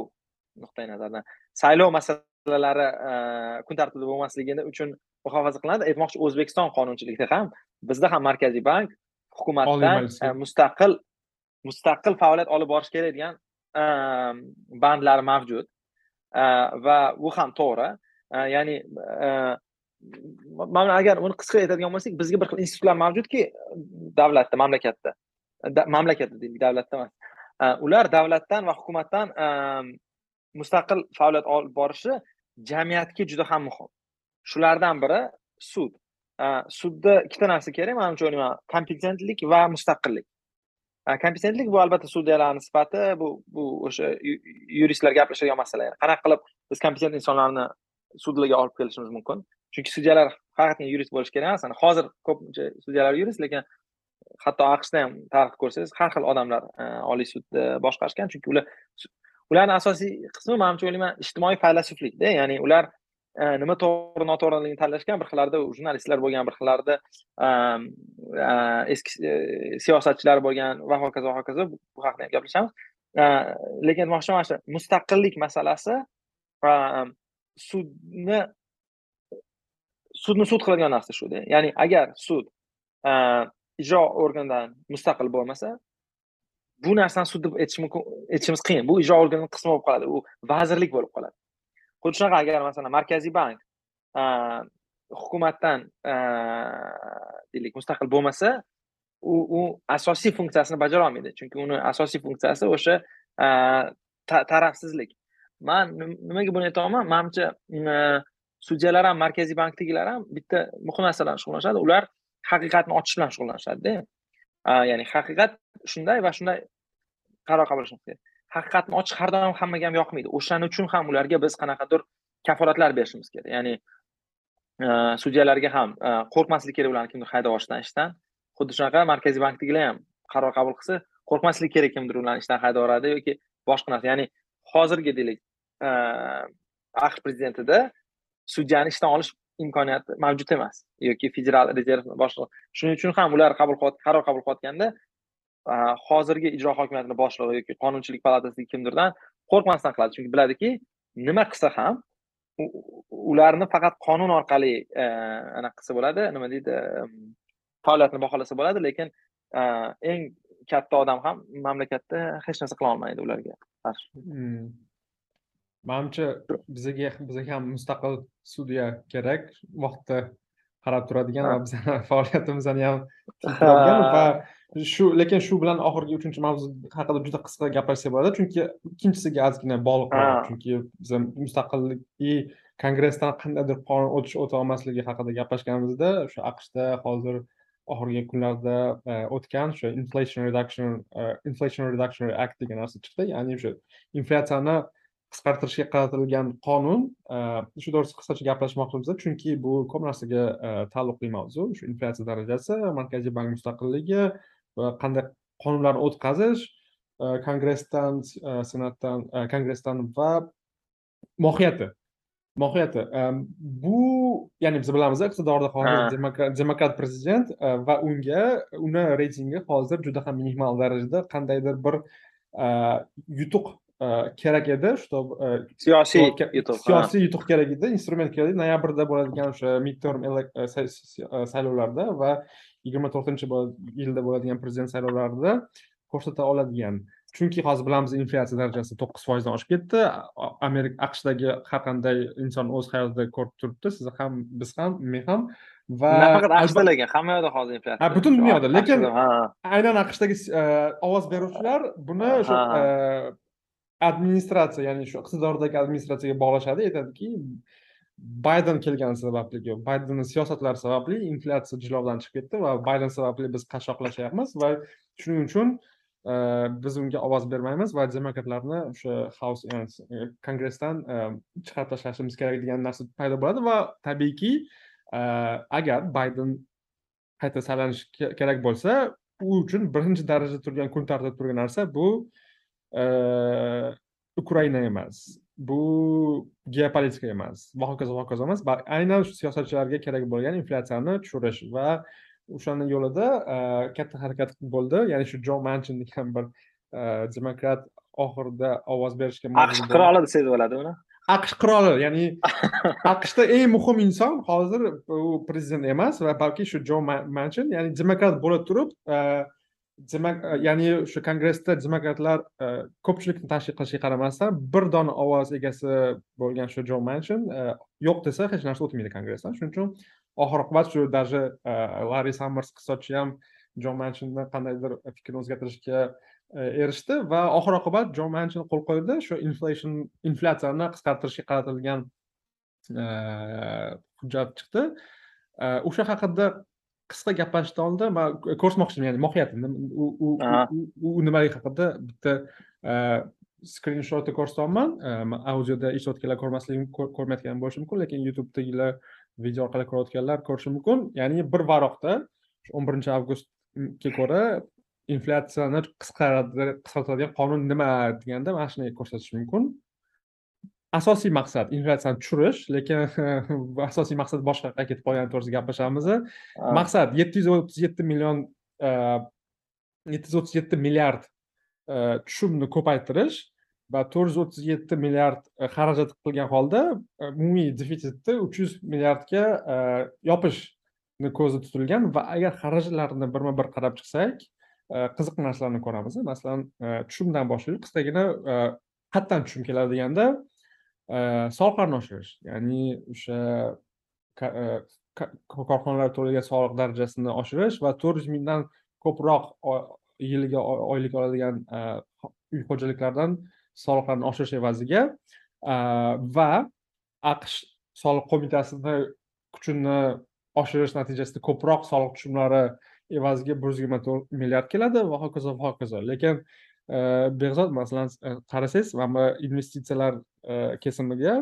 nuqtai nazaridan saylov masalalari kun tartibida bo'lmasligini uchun muhofaza qilinadi. Aytmoqchi o'zbekiston qonunchiligida ham bizda ham markaziy bank hukumatdan mustaqil mustaqil faoliyat olib borish kerak degan bandlar mavjud va bu ham to'g'ri ya'ni mana agar uni qisqa aytadigan bo'lsak bizga bir xil institutlar mavjudki davlatda mamlakatda. Mamlakatda deylik davlatda emas. Э, ular davlatdan va hukumatdan э, mustaqil faoliyat olib borishi jamiyatga juda ham muhim. Shulardan biri sud. Э, sudda ikkita narsa kerak manimcha o'ylayman kompetentlik va mustaqillik. Kompetentlik bu albatta sudyalarni sifati. Bu bu o'sha yuristlar gaplashadigan masala qanaqa qilib biz kompetent insonlarni sudlarga olib kelishimiz mumkin. Chunki sudyalar haqiqatdan yurist bo'lishi kerak emas. Hozir ko'pincha sudyalar yurist lekin hatto aqshda ham tarixni ko'rsangiz har xil odamlar e, oliy sudda boshqarishgan. Chunki ular ularni asosiy qismi manimcha o'ylayman ijtimoiy faylasuflikda. Ya'ni ular Э, nima to'g'ri noto'g'riligini tanlashgan bir xillarda jurnalistlar bo'lgan bir xillarda eski e, siyosatchilar bo'lgan va hokazo va hokazo bu haqida ham gaplashamiz. Lekin aytmoqchiman mana shu mustaqillik masalasi sudni sudni sud qiladigan narsa shuda ya'ni agar sud ijro organidan mustaqil bo'lmasa bu narsani sud deb aytish mumkin aytishimiz qiyin. Bu ijro organining qismi bo'lib qoladi. U vazirlik bo'lib qoladi. Xuddi shunaqa agar masalan markaziy bank hukumatdan deylik mustaqil bo'lmasa u u asosiy funksiyasini bajara olmaydi chunki uni asosiy funksiyasi o'sha tarafsizlik. Man nimaga buni aytyapman manimcha sudyalar ham markaziy bankdagilar ham bitta muhim narsa bilan shug'ullanishadi. Ular haqiqatni ochish bilan shug'ullanishadida ya'ni haqiqat shunday va shunday qaror qabul qilishimiz kerak haqiqatni ochish har doim hammaga ham yoqmaydi. O'shaning uchun ham ularga biz qanaqadir kafolatlar berishimiz kerak. Ya'ni e, sudyalarga ham e, qo'rqmaslik kerak ularni kimdir haydab olishdan ishdan. Xuddi shunaqa markaziy bankdagilar ham qaror qabul qilsa qo'rqmaslik kerak kimdir ularni ishdan haydab yuboradi yoki boshqa narsa. Ya'ni hozirgi deylik e, aqsh prezidentida sudyani ishdan olish imkoniyati mavjud emas yoki federal rezerv boshlig'i. Shuning uchun ham ular qabul qaror qabul qilayotganda hozirgi ijro hokimiyatini boshlig'i yoki qonunchilik palatasidagi kimdirdan qo'rqmasdan qiladi. Chunki biladiki nima qilsa ham ularni faqat qonun orqali anaqa qilsa bo'ladi nima deydi faoliyatini baholasa bo'ladi lekin eng katta odam ham mamlakatda hech narsa qila olmaydi ularga qarshi. Hmm. manimcha bizaga bizaga ham mustaqil sudya kerak. Vaqtda qarab turadigan va bizani <laughs> faoliyatimizni ham <laughs> va shu lekin shu bilan oxirgi uchinchi mavzu haqida juda qisqa gaplashsak bo'ladi. Chunki ikkinchisiga ozgina bog'liq chunki biz mustaqillik kongressdan qandaydir qonun o'tish o'ta olmasligi haqida gaplashganimizda o'sha aqshda hozir oxirgi kunlarda e, o'tgan o'sha inflation reduction e, inflation reduction act degan narsa chiqdi. Ya'ni o'sha inflyatsiyani qisqartirishga qaratilgan qonun e, shu to'g'risida qisqacha gaplashmoqchimiz chunki bu ko'p narsaga taalluqli mavzu. Shu inflyatsiya darajasi markaziy bank mustaqilligi va qanday qonunlarni o'tkazish e, kongressdan senatdan kongressdan va mohiyati. Mohiyati. Bu ya'ni biz bilamiz iqtidorda hozir demokrat prezident va unga uni reytingi hozir juda ham minimal darajada qandaydir bir yutuq kerak edi чтобы siyosiy yutuq siyosiy yutuq kerak edi instrument kerak edi. Noyabrda bo'ladigan o'sha midterm saylovlarda va yigirma to'rtinchi yilda bo'ladigan prezident saylovlarida ko'rsata oladigan. Chunki hozir bilamiz inflyatsiya darajasi to'qqiz foizdan oshib ketdi. Amerika aqshdagi har qanday inson o'z hayotida ko'rib turibdi. Siz ham biz ham men ham va nafaqat aqshda lekin hamma yoqda hozir inflyatsiya butun dunyoda lekin aynan aqshdagi ovoz beruvchilar buni o'sha administratsiya ya'ni shu iqtidordagi administratsiyaga bog'lashadi. Aytadiki bayden kelgani sababli baydenni siyosatlari sababli inflyatsiya jilovdan chiqib ketdi va bayden sababli biz qashshoqlashyapmiz va shuning uchun e, biz unga ovoz bermaymiz va demokratlarni o'sha house e, kongressdan e, chiqarib tashlashimiz kerak degan narsa paydo bo'ladi va tabiiyki agar bayden qayta saylanishi kerak bo'lsa u uchun birinchi darajada turgan kun tartibida turgan narsa bu ukraina emas. Bu geopolitika emas va hokazo va hokazo emas aynan shu siyosatchilarga kerak bo'lgan inflyatsiyani tushirish va o'shani yo'lida katta harakat bo'ldi. Ya'ni shu jon manchin degan bir demokrat oxirida ovoz berishga aqsh qiroli desangiz bo'ladi uni. Aqsh qiroli ya'ni <laughs> aqshda eng muhim inson hozir u prezident emas va balki shu jon manchin ya'ni demokrat bo'la turib e, E, ya'ni o'sha kongressda demokratlar e, ko'pchilikni tashkil qilishiga qaramasdan bir dona ovoz egasi bo'lgan shu jon manshin e, yo'q desa hech narsa o'tmaydi kongressdan. Shuning uchun oxir oqibat shu даже larri sammers iqtisodchi ham jon manshinni qandaydir fikrini o'zgartirishga erishdi va oxir oqibat jon manshin qo'l qo'ydi shu inflation inflyatsiyani qisqartirishga qaratilgan hujjat chiqdi. O'sha haqida qisqa gaplashishdan oldin man ko'rsatmoqchiman ya'ni mohiyatini u nimalar haqida bitta skrinshotni ko'rsatyapman audioda eshitayotganlar ko'rmasligi ko'rmayotgan bo'lishi mumkin lekin youtubedagilar video orqali ko'rayotganlar ko'rishi mumkin. Ya'ni bir varaqda o'n birinchi avgustga ko'ra inflyatsiyani qisqartiradigan qonun nima deganda mana shuni ko'rsatish mumkin asosiy maqsad inflyatsiyani tushirish lekin <laughs> asosiy maqsad boshqa ketib qolgani to'g'risida gaplashamiz maqsad yetti yuz o'ttiz yetti million yetti yuz o'ttiz yetti milliard tushumni ko'paytirish va to'rt yuz o'ttiz yetti milliard xarajat qilgan holda umumiy defitsitni uch yuz milliardga yopishni ko'zda tutilgan va agar xarajatlarni birma bir qarab chiqsak qiziq narsalarni ko'ramiz masalan tushumdan boshlaylik qisqagina qayerdan tushum keladi deganda soliqlarni oshirish ya'ni o'sha e, korxonalar to'lagan soliq darajasini oshirish va to'rt yuz mingdan ko'proq yiliga oylik oladigan e, uy xo'jaliklaridan soliqlarni oshirish evaziga e, va aqsh soliq qo'mitasini kuchini oshirish natijasida ko'proq soliq tushumlari evaziga bir yuz yigirma to'rt milliard keladi va hokazo va hokazo. Lekin behzod masalan qarasangiz mana bu investitsiyalar kesimiga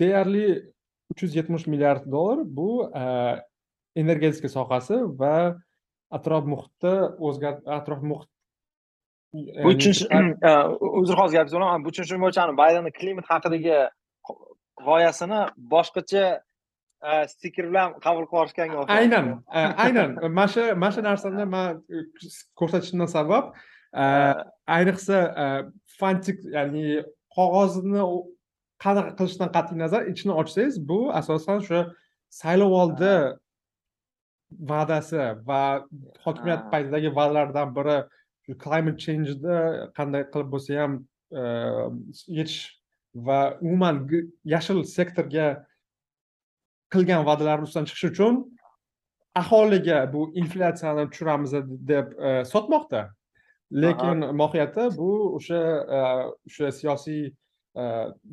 deyarli uch yuz yetmish milliard dollar bu energetika sohasi va atrof muhitni o'zgart atrof muhit bu uchinchi uzr hozir gapingizni bo'laman bu uchinchi bo'yicha baydenni klimat haqidagi g'oyasini boshqacha stiker bilan qabul qilib yuborishganga o'xshaydi aynan aynan. Mana shu mana shu narsani man ko'rsatishimdan sabab ayniqsa fantik ya'ni qog'ozni qanaqa qilishdan qat'iy nazar ichini ochsangiz bu asosan o'sha saylovoldi va'dasi va hokimiyat paytidagi va'dalardan biri climate changeni qanday qilib bo'lsa ham yetish va umuman yashil sektorga qilgan va'dalarini ustidan chiqish uchun aholiga bu inflyatsiyani tushiramiz deb sotmoqda lekin mohiyati bu o'sha o'sha siyosiy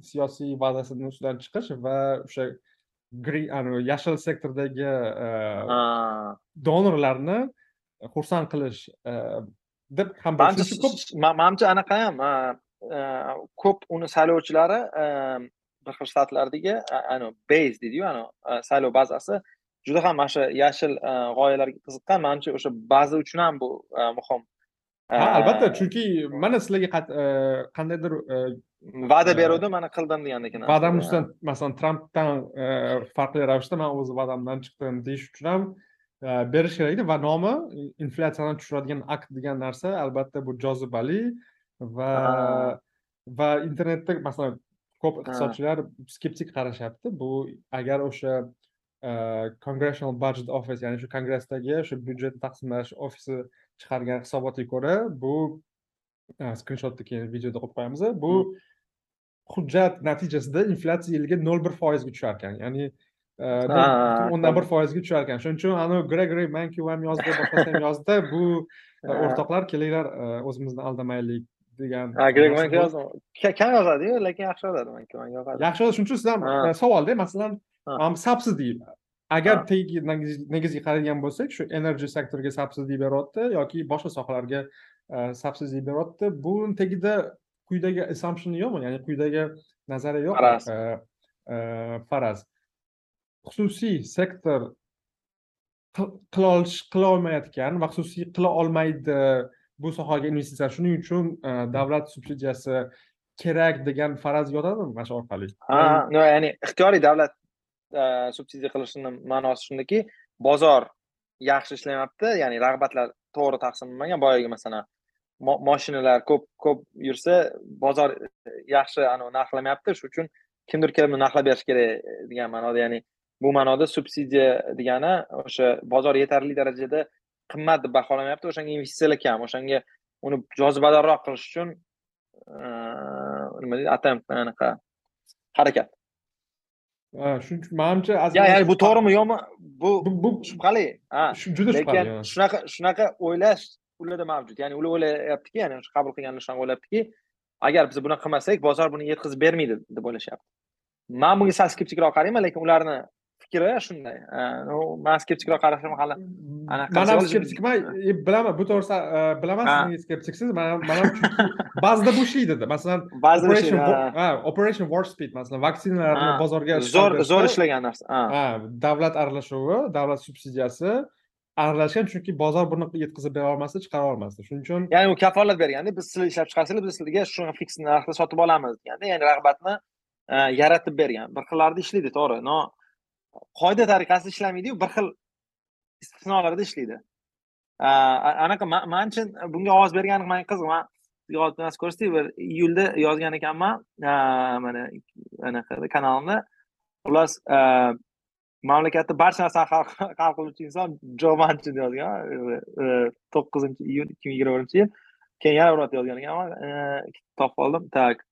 siyosiy va'dasini ustidan chiqish va o'sha yashil sektordagi donorlarni xursand qilish deb ham manimcha anaqa ham ko'p uni saylovchilari bir xil shtatlardagi base deydiyu saylov bazasi juda ham mana shu yashil g'oyalarga qiziqqan. Manimcha o'sha baza uchun ham bu muhim ha albatta chunki mana sizlarga qandaydir va'da beruvdim mana qildim degandek va'damni ustidan masalan trampdan farqli ravishda man o'z va'damdan chiqdim deyish uchun ham berish kerakda va nomi inflyatsiyani tushiradigan akt degan narsa albatta bu jozibali va va internetda masalan ko'p iqtisodchilar skeptik qarashyapti. Bu agar o'sha congressional budget office ya'ni shu kongressdagi o'sha byudjetni taqsimlash ofisi chiqargan hisobotga ko'ra bu skrinshotni keyin videoda qo'yib qo'yamiz bu hujjat natijasida inflyatsiya yiliga nol bir foizga tushar ekan ya'ni o'ndan bir foizga tushar ekan shuning uchun anavi gregory manku ham yozdi boshqasi ham yozdi bu <laughs> o'rtoqlar kelinglar o'zimizni aldamaylik degan kam yozadiyu lekin yaxshi yozadi yoqadi yaxshi yozadi shuning uchun sizdan savolda masalan subsidy agar tagiga negizga qaraydigan bo'lsak shu energy sektoriga subsidy beryapti yoki boshqa sohalarga subsidy beryapti buni tagida quyidagi assumption yo'qmi? Ya'ni quyidagi nazariya yo'qmi? Faraz. Xususiy sektor qila olish qila olmayotgan va xususiy qila olmaydi bu sohaga investitsiya. Shuning uchun davlat subsidiyasi kerak degan faraz yotadimi mana shu orqali. Ha ya'ni ixtiyoriy davlat Э, subsidiya qilishini ma'nosi shundaki bozor yaxshi ishlamayapti ya'ni rag'batlar to'g'ri taqsimlanmagan boyagi masalan moshinalar ko'p ko'p yursa bozor e, yaxshi narxlamayapti shuning uchun kimdir kelib narxlab berish kerak e, degan ma'noda ya'ni bu ma'noda subsidiya degani o'sha bozor yetarli darajada qimmat deb baholamayapti o'shanga investitsiyalar kam o'shanga uni jozibadorroq qilish uchun e, nima deydi atam anaqa harakat. Shuning uchun manimcha ya'ni bu to'g'rimi yo'qmi bu bu shubhali ha. juda shubhali lekin shunaqa shunaqa o'ylash ularda mavjud ya'ni ular o'ylayaptiki ya'ni qabul qilganlar shunaqa o'ylayaptiki agar biz bunaqa qilmasak bozor buni yetkazib bermaydi deb o'ylashyapti man bunga sal skeptikroq qarayman lekin ularni fikri shunday. Man skeptikroq qarashim hali man ham skeptikman bilaman bu to'g'risida bilaman siz nega skeptiksiz man ham ba'zida bu ishlaydi masalan operation warp speed masalan vaksinalarni bozorga zo'r zo'r ishlagan narsa davlat aralashuvi davlat subsidiyasi aralashgan chunki bozor buni yetkazib bera olmasdi chiqara olmasdi. Shuning uchun ya'ni u kafolat berganda biz sizlar ishlab chiqarsanglar biz sizlarga shu fiks narxda sotib olamiz deganda ya'ni rag'batni yaratib bergan bir xillarda ishlaydi to'g'ri но qoida tariqasida ishlamaydiyu bir xil istisnolarda ishlaydi. Anaqa manchi bunga ovoz bergani manga qiziq man narsa ko'rsatdik bir iyulda yozgan ekanman mana anaqa kanalimda. Xullas mamlakatni barcha narsani hal qiluvchi inson jo manchin yozgan e, e, to'qqizinchi iyun ikki ming yigirmanchi yil. Keyin yana bir yozgan ekanman e, topib qoldim. Tak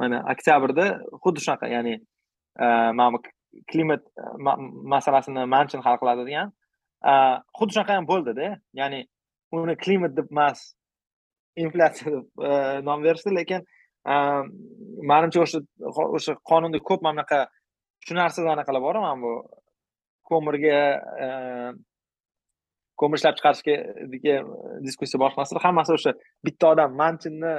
mana oktyabrda xuddi shunaqa ya'ni mana bu klimat e, masalasini manchin hal qiladi degan. E, xuddi shunaqa ham bo'ldida. Ya'ni uni klimat deb emas inflyatsiya deb e, nom berishdi lekin manimcha o'sha o'sha qonunda ko'p mana bunaqa shu narsalar anaqalar bor mana bu ko'mirga ko'mir ishlab chiqarishga diskussiya boshlansa hammasi o'sha bitta odam manchinni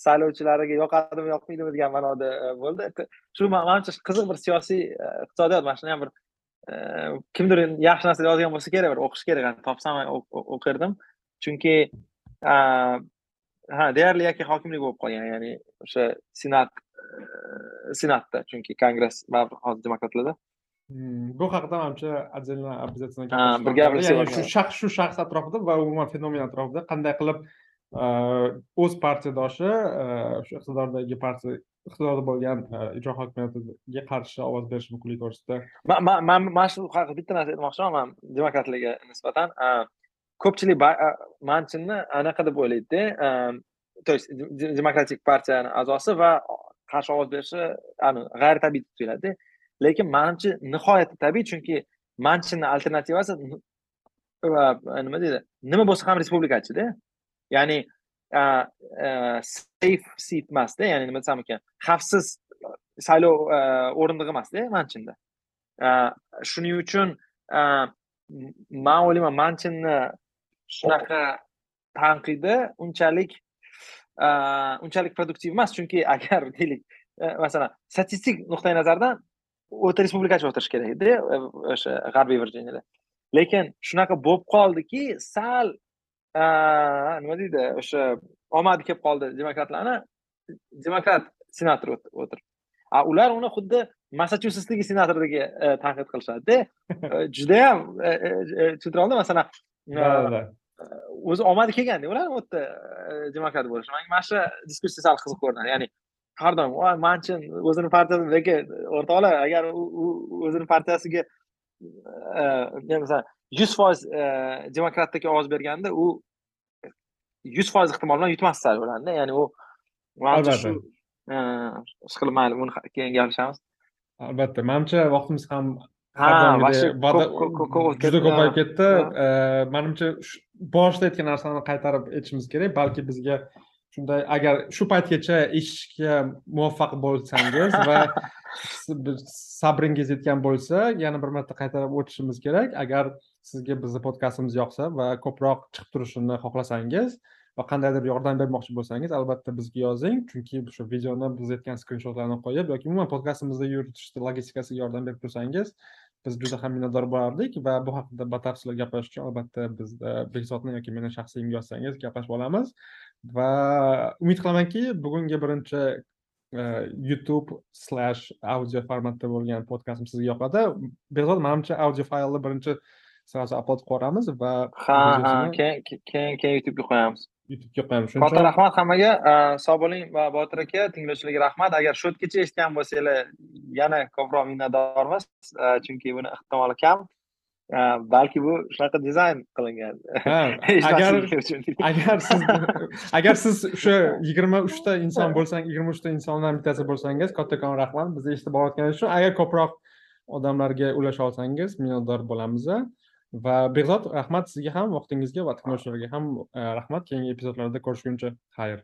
e, saylovchilariga yoqadimi yoqmaydimi degan ma'noda e, bo'ldi. Shu manimcha qiziq bir siyosiy iqtisodiyot mana shuni ham bir kimdir yaxshi narsa yozgan bo'lsa kerak bir o'qish kerak topsam o'qirdim. Chunki ha deyarli yakka hokimlik bo'lib qolgan ya'ni o'sha senat senatda chunki kongress baribir hozir demokratlarda. Hmm, bu haqida manimcha отдельно обязательно bir gapirsak shu shaxs shu shaxs atrofida va umuman fenomen atrofida qanday qilib Э, o'z partiyadoshi э, o'sha iqtidordagi partiya iqtidorda bo'lgan e, ijro hokimiyatiga qarshi ovoz berish mumkinligi to'g'risida. Man mana shu haqida bitta narsa aytmoqchiman. Man demokratlarga nisbatan e, ko'pchilik e, manchinni anaqa deb o'ylaydida то есть demokratik partiyani a'zosi va qarshi ovoz berishi g'ayritabiiy deb tuyuladida. Lekin manimcha nihoyatda tabiiy chunki manchinni alternativasi nima deydi nima bo'lsa ham respublikachida. Ya'ni e, e, safe seat emasda ya'ni nima desam ekan xavfsiz saylov o'rindig'i emasda manchinda shuning uchun man o'ylayman manchinni shunaqa tanqidi unchalik unchalik produktiv emas chunki agar <laughs> deylik e, masalan statistik nuqtai nazardan o'ta respublikachi o'tirish kerak edi o'sha g'arbiy virjiniyada lekin shunaqa bo'lib qoldiki sal nima deydi o'sha omadi kelib qoldi demokratlarni demokrat senator o'tirib. Ular uni xuddi massachusetsdagi senatordagi tanqid qilishadida. <laughs> Judayam tushuntira oldim masalan o'zi omadi kelganda ularni u yerda demokrat bo'lishi. Manga mana shu diskussiya sal qiziq ko'rinadi. Ya'ni har doim voy manchin o'zini partiyasi lekin o'rtoqlar agar u o'zini partiyasiga masalan yuz foiz demokratlarga ovoz berganda u yuz foiz ehtimol bilan yutmasdi saylovlarni ya'ni u albatta. shu ishqilib mayli buni keyin gaplashamiz. Albatta manimcha vaqtimiz ham ha juda ko'payib ketdi. Manimcha boshida aytgan narsani qaytarib aytishimiz kerak. Balki bizga shunday agar shu paytgacha eshitishga muvaffaq bo'lsangiz va <laughs> sabringiz yetgan bo'lsa yana bir marta qaytarib o'tishimiz kerak. Agar sizga bizni podkastimiz yoqsa va ko'proq chiqib turishini xohlasangiz va qandaydir yordam bermoqchi bo'lsangiz albatta bizga yozing. Chunki shu videoni biz aytgan skrinshotlarni qo'yib yoki umuman podkastimizni yuritishda logistikasiga yordam berib tursangiz biz juda ham minnatdor bo'lardik va bu haqida batafsil gaplashish uchun albatta bizni bekzodni yoki meni shaxsiyimga yozsangiz gaplashib olamiz. Va umid qilamanki bugungi birinchi e, youtube slash audio formatda bo'lgan podkastim sizga yoqadi. Behzod manimcha audio faylni birinchi sразу upload qilib yuboramiz va ha ha keyin keyin keyin youtubega qo'yamiz youtubega qo'yamiz shuning katta rahmat hammaga sog' bo'ling va botir aka tinglovchilarga rahmat agar shu yergacha eshitgan bo'lsanglar yana ko'proq minnatdormiz chunki buni ehtimoli kam balki bu shunaqa dizayn qilingan agar agar siz agar siz o'sha yigirma uchta inson bo'lsang yigirma uchta insondan bittasi bo'lsangiz kattakon rahmat bizni eshitib borayotganingiz uchun agar ko'proq odamlarga ulasha olsangiz minnatdor bo'lamiz va behzod rahmat sizga ham vaqtingizga va tinglovchilarga ham eh, rahmat. Keyingi epizodlarda ko'rishguncha xayr.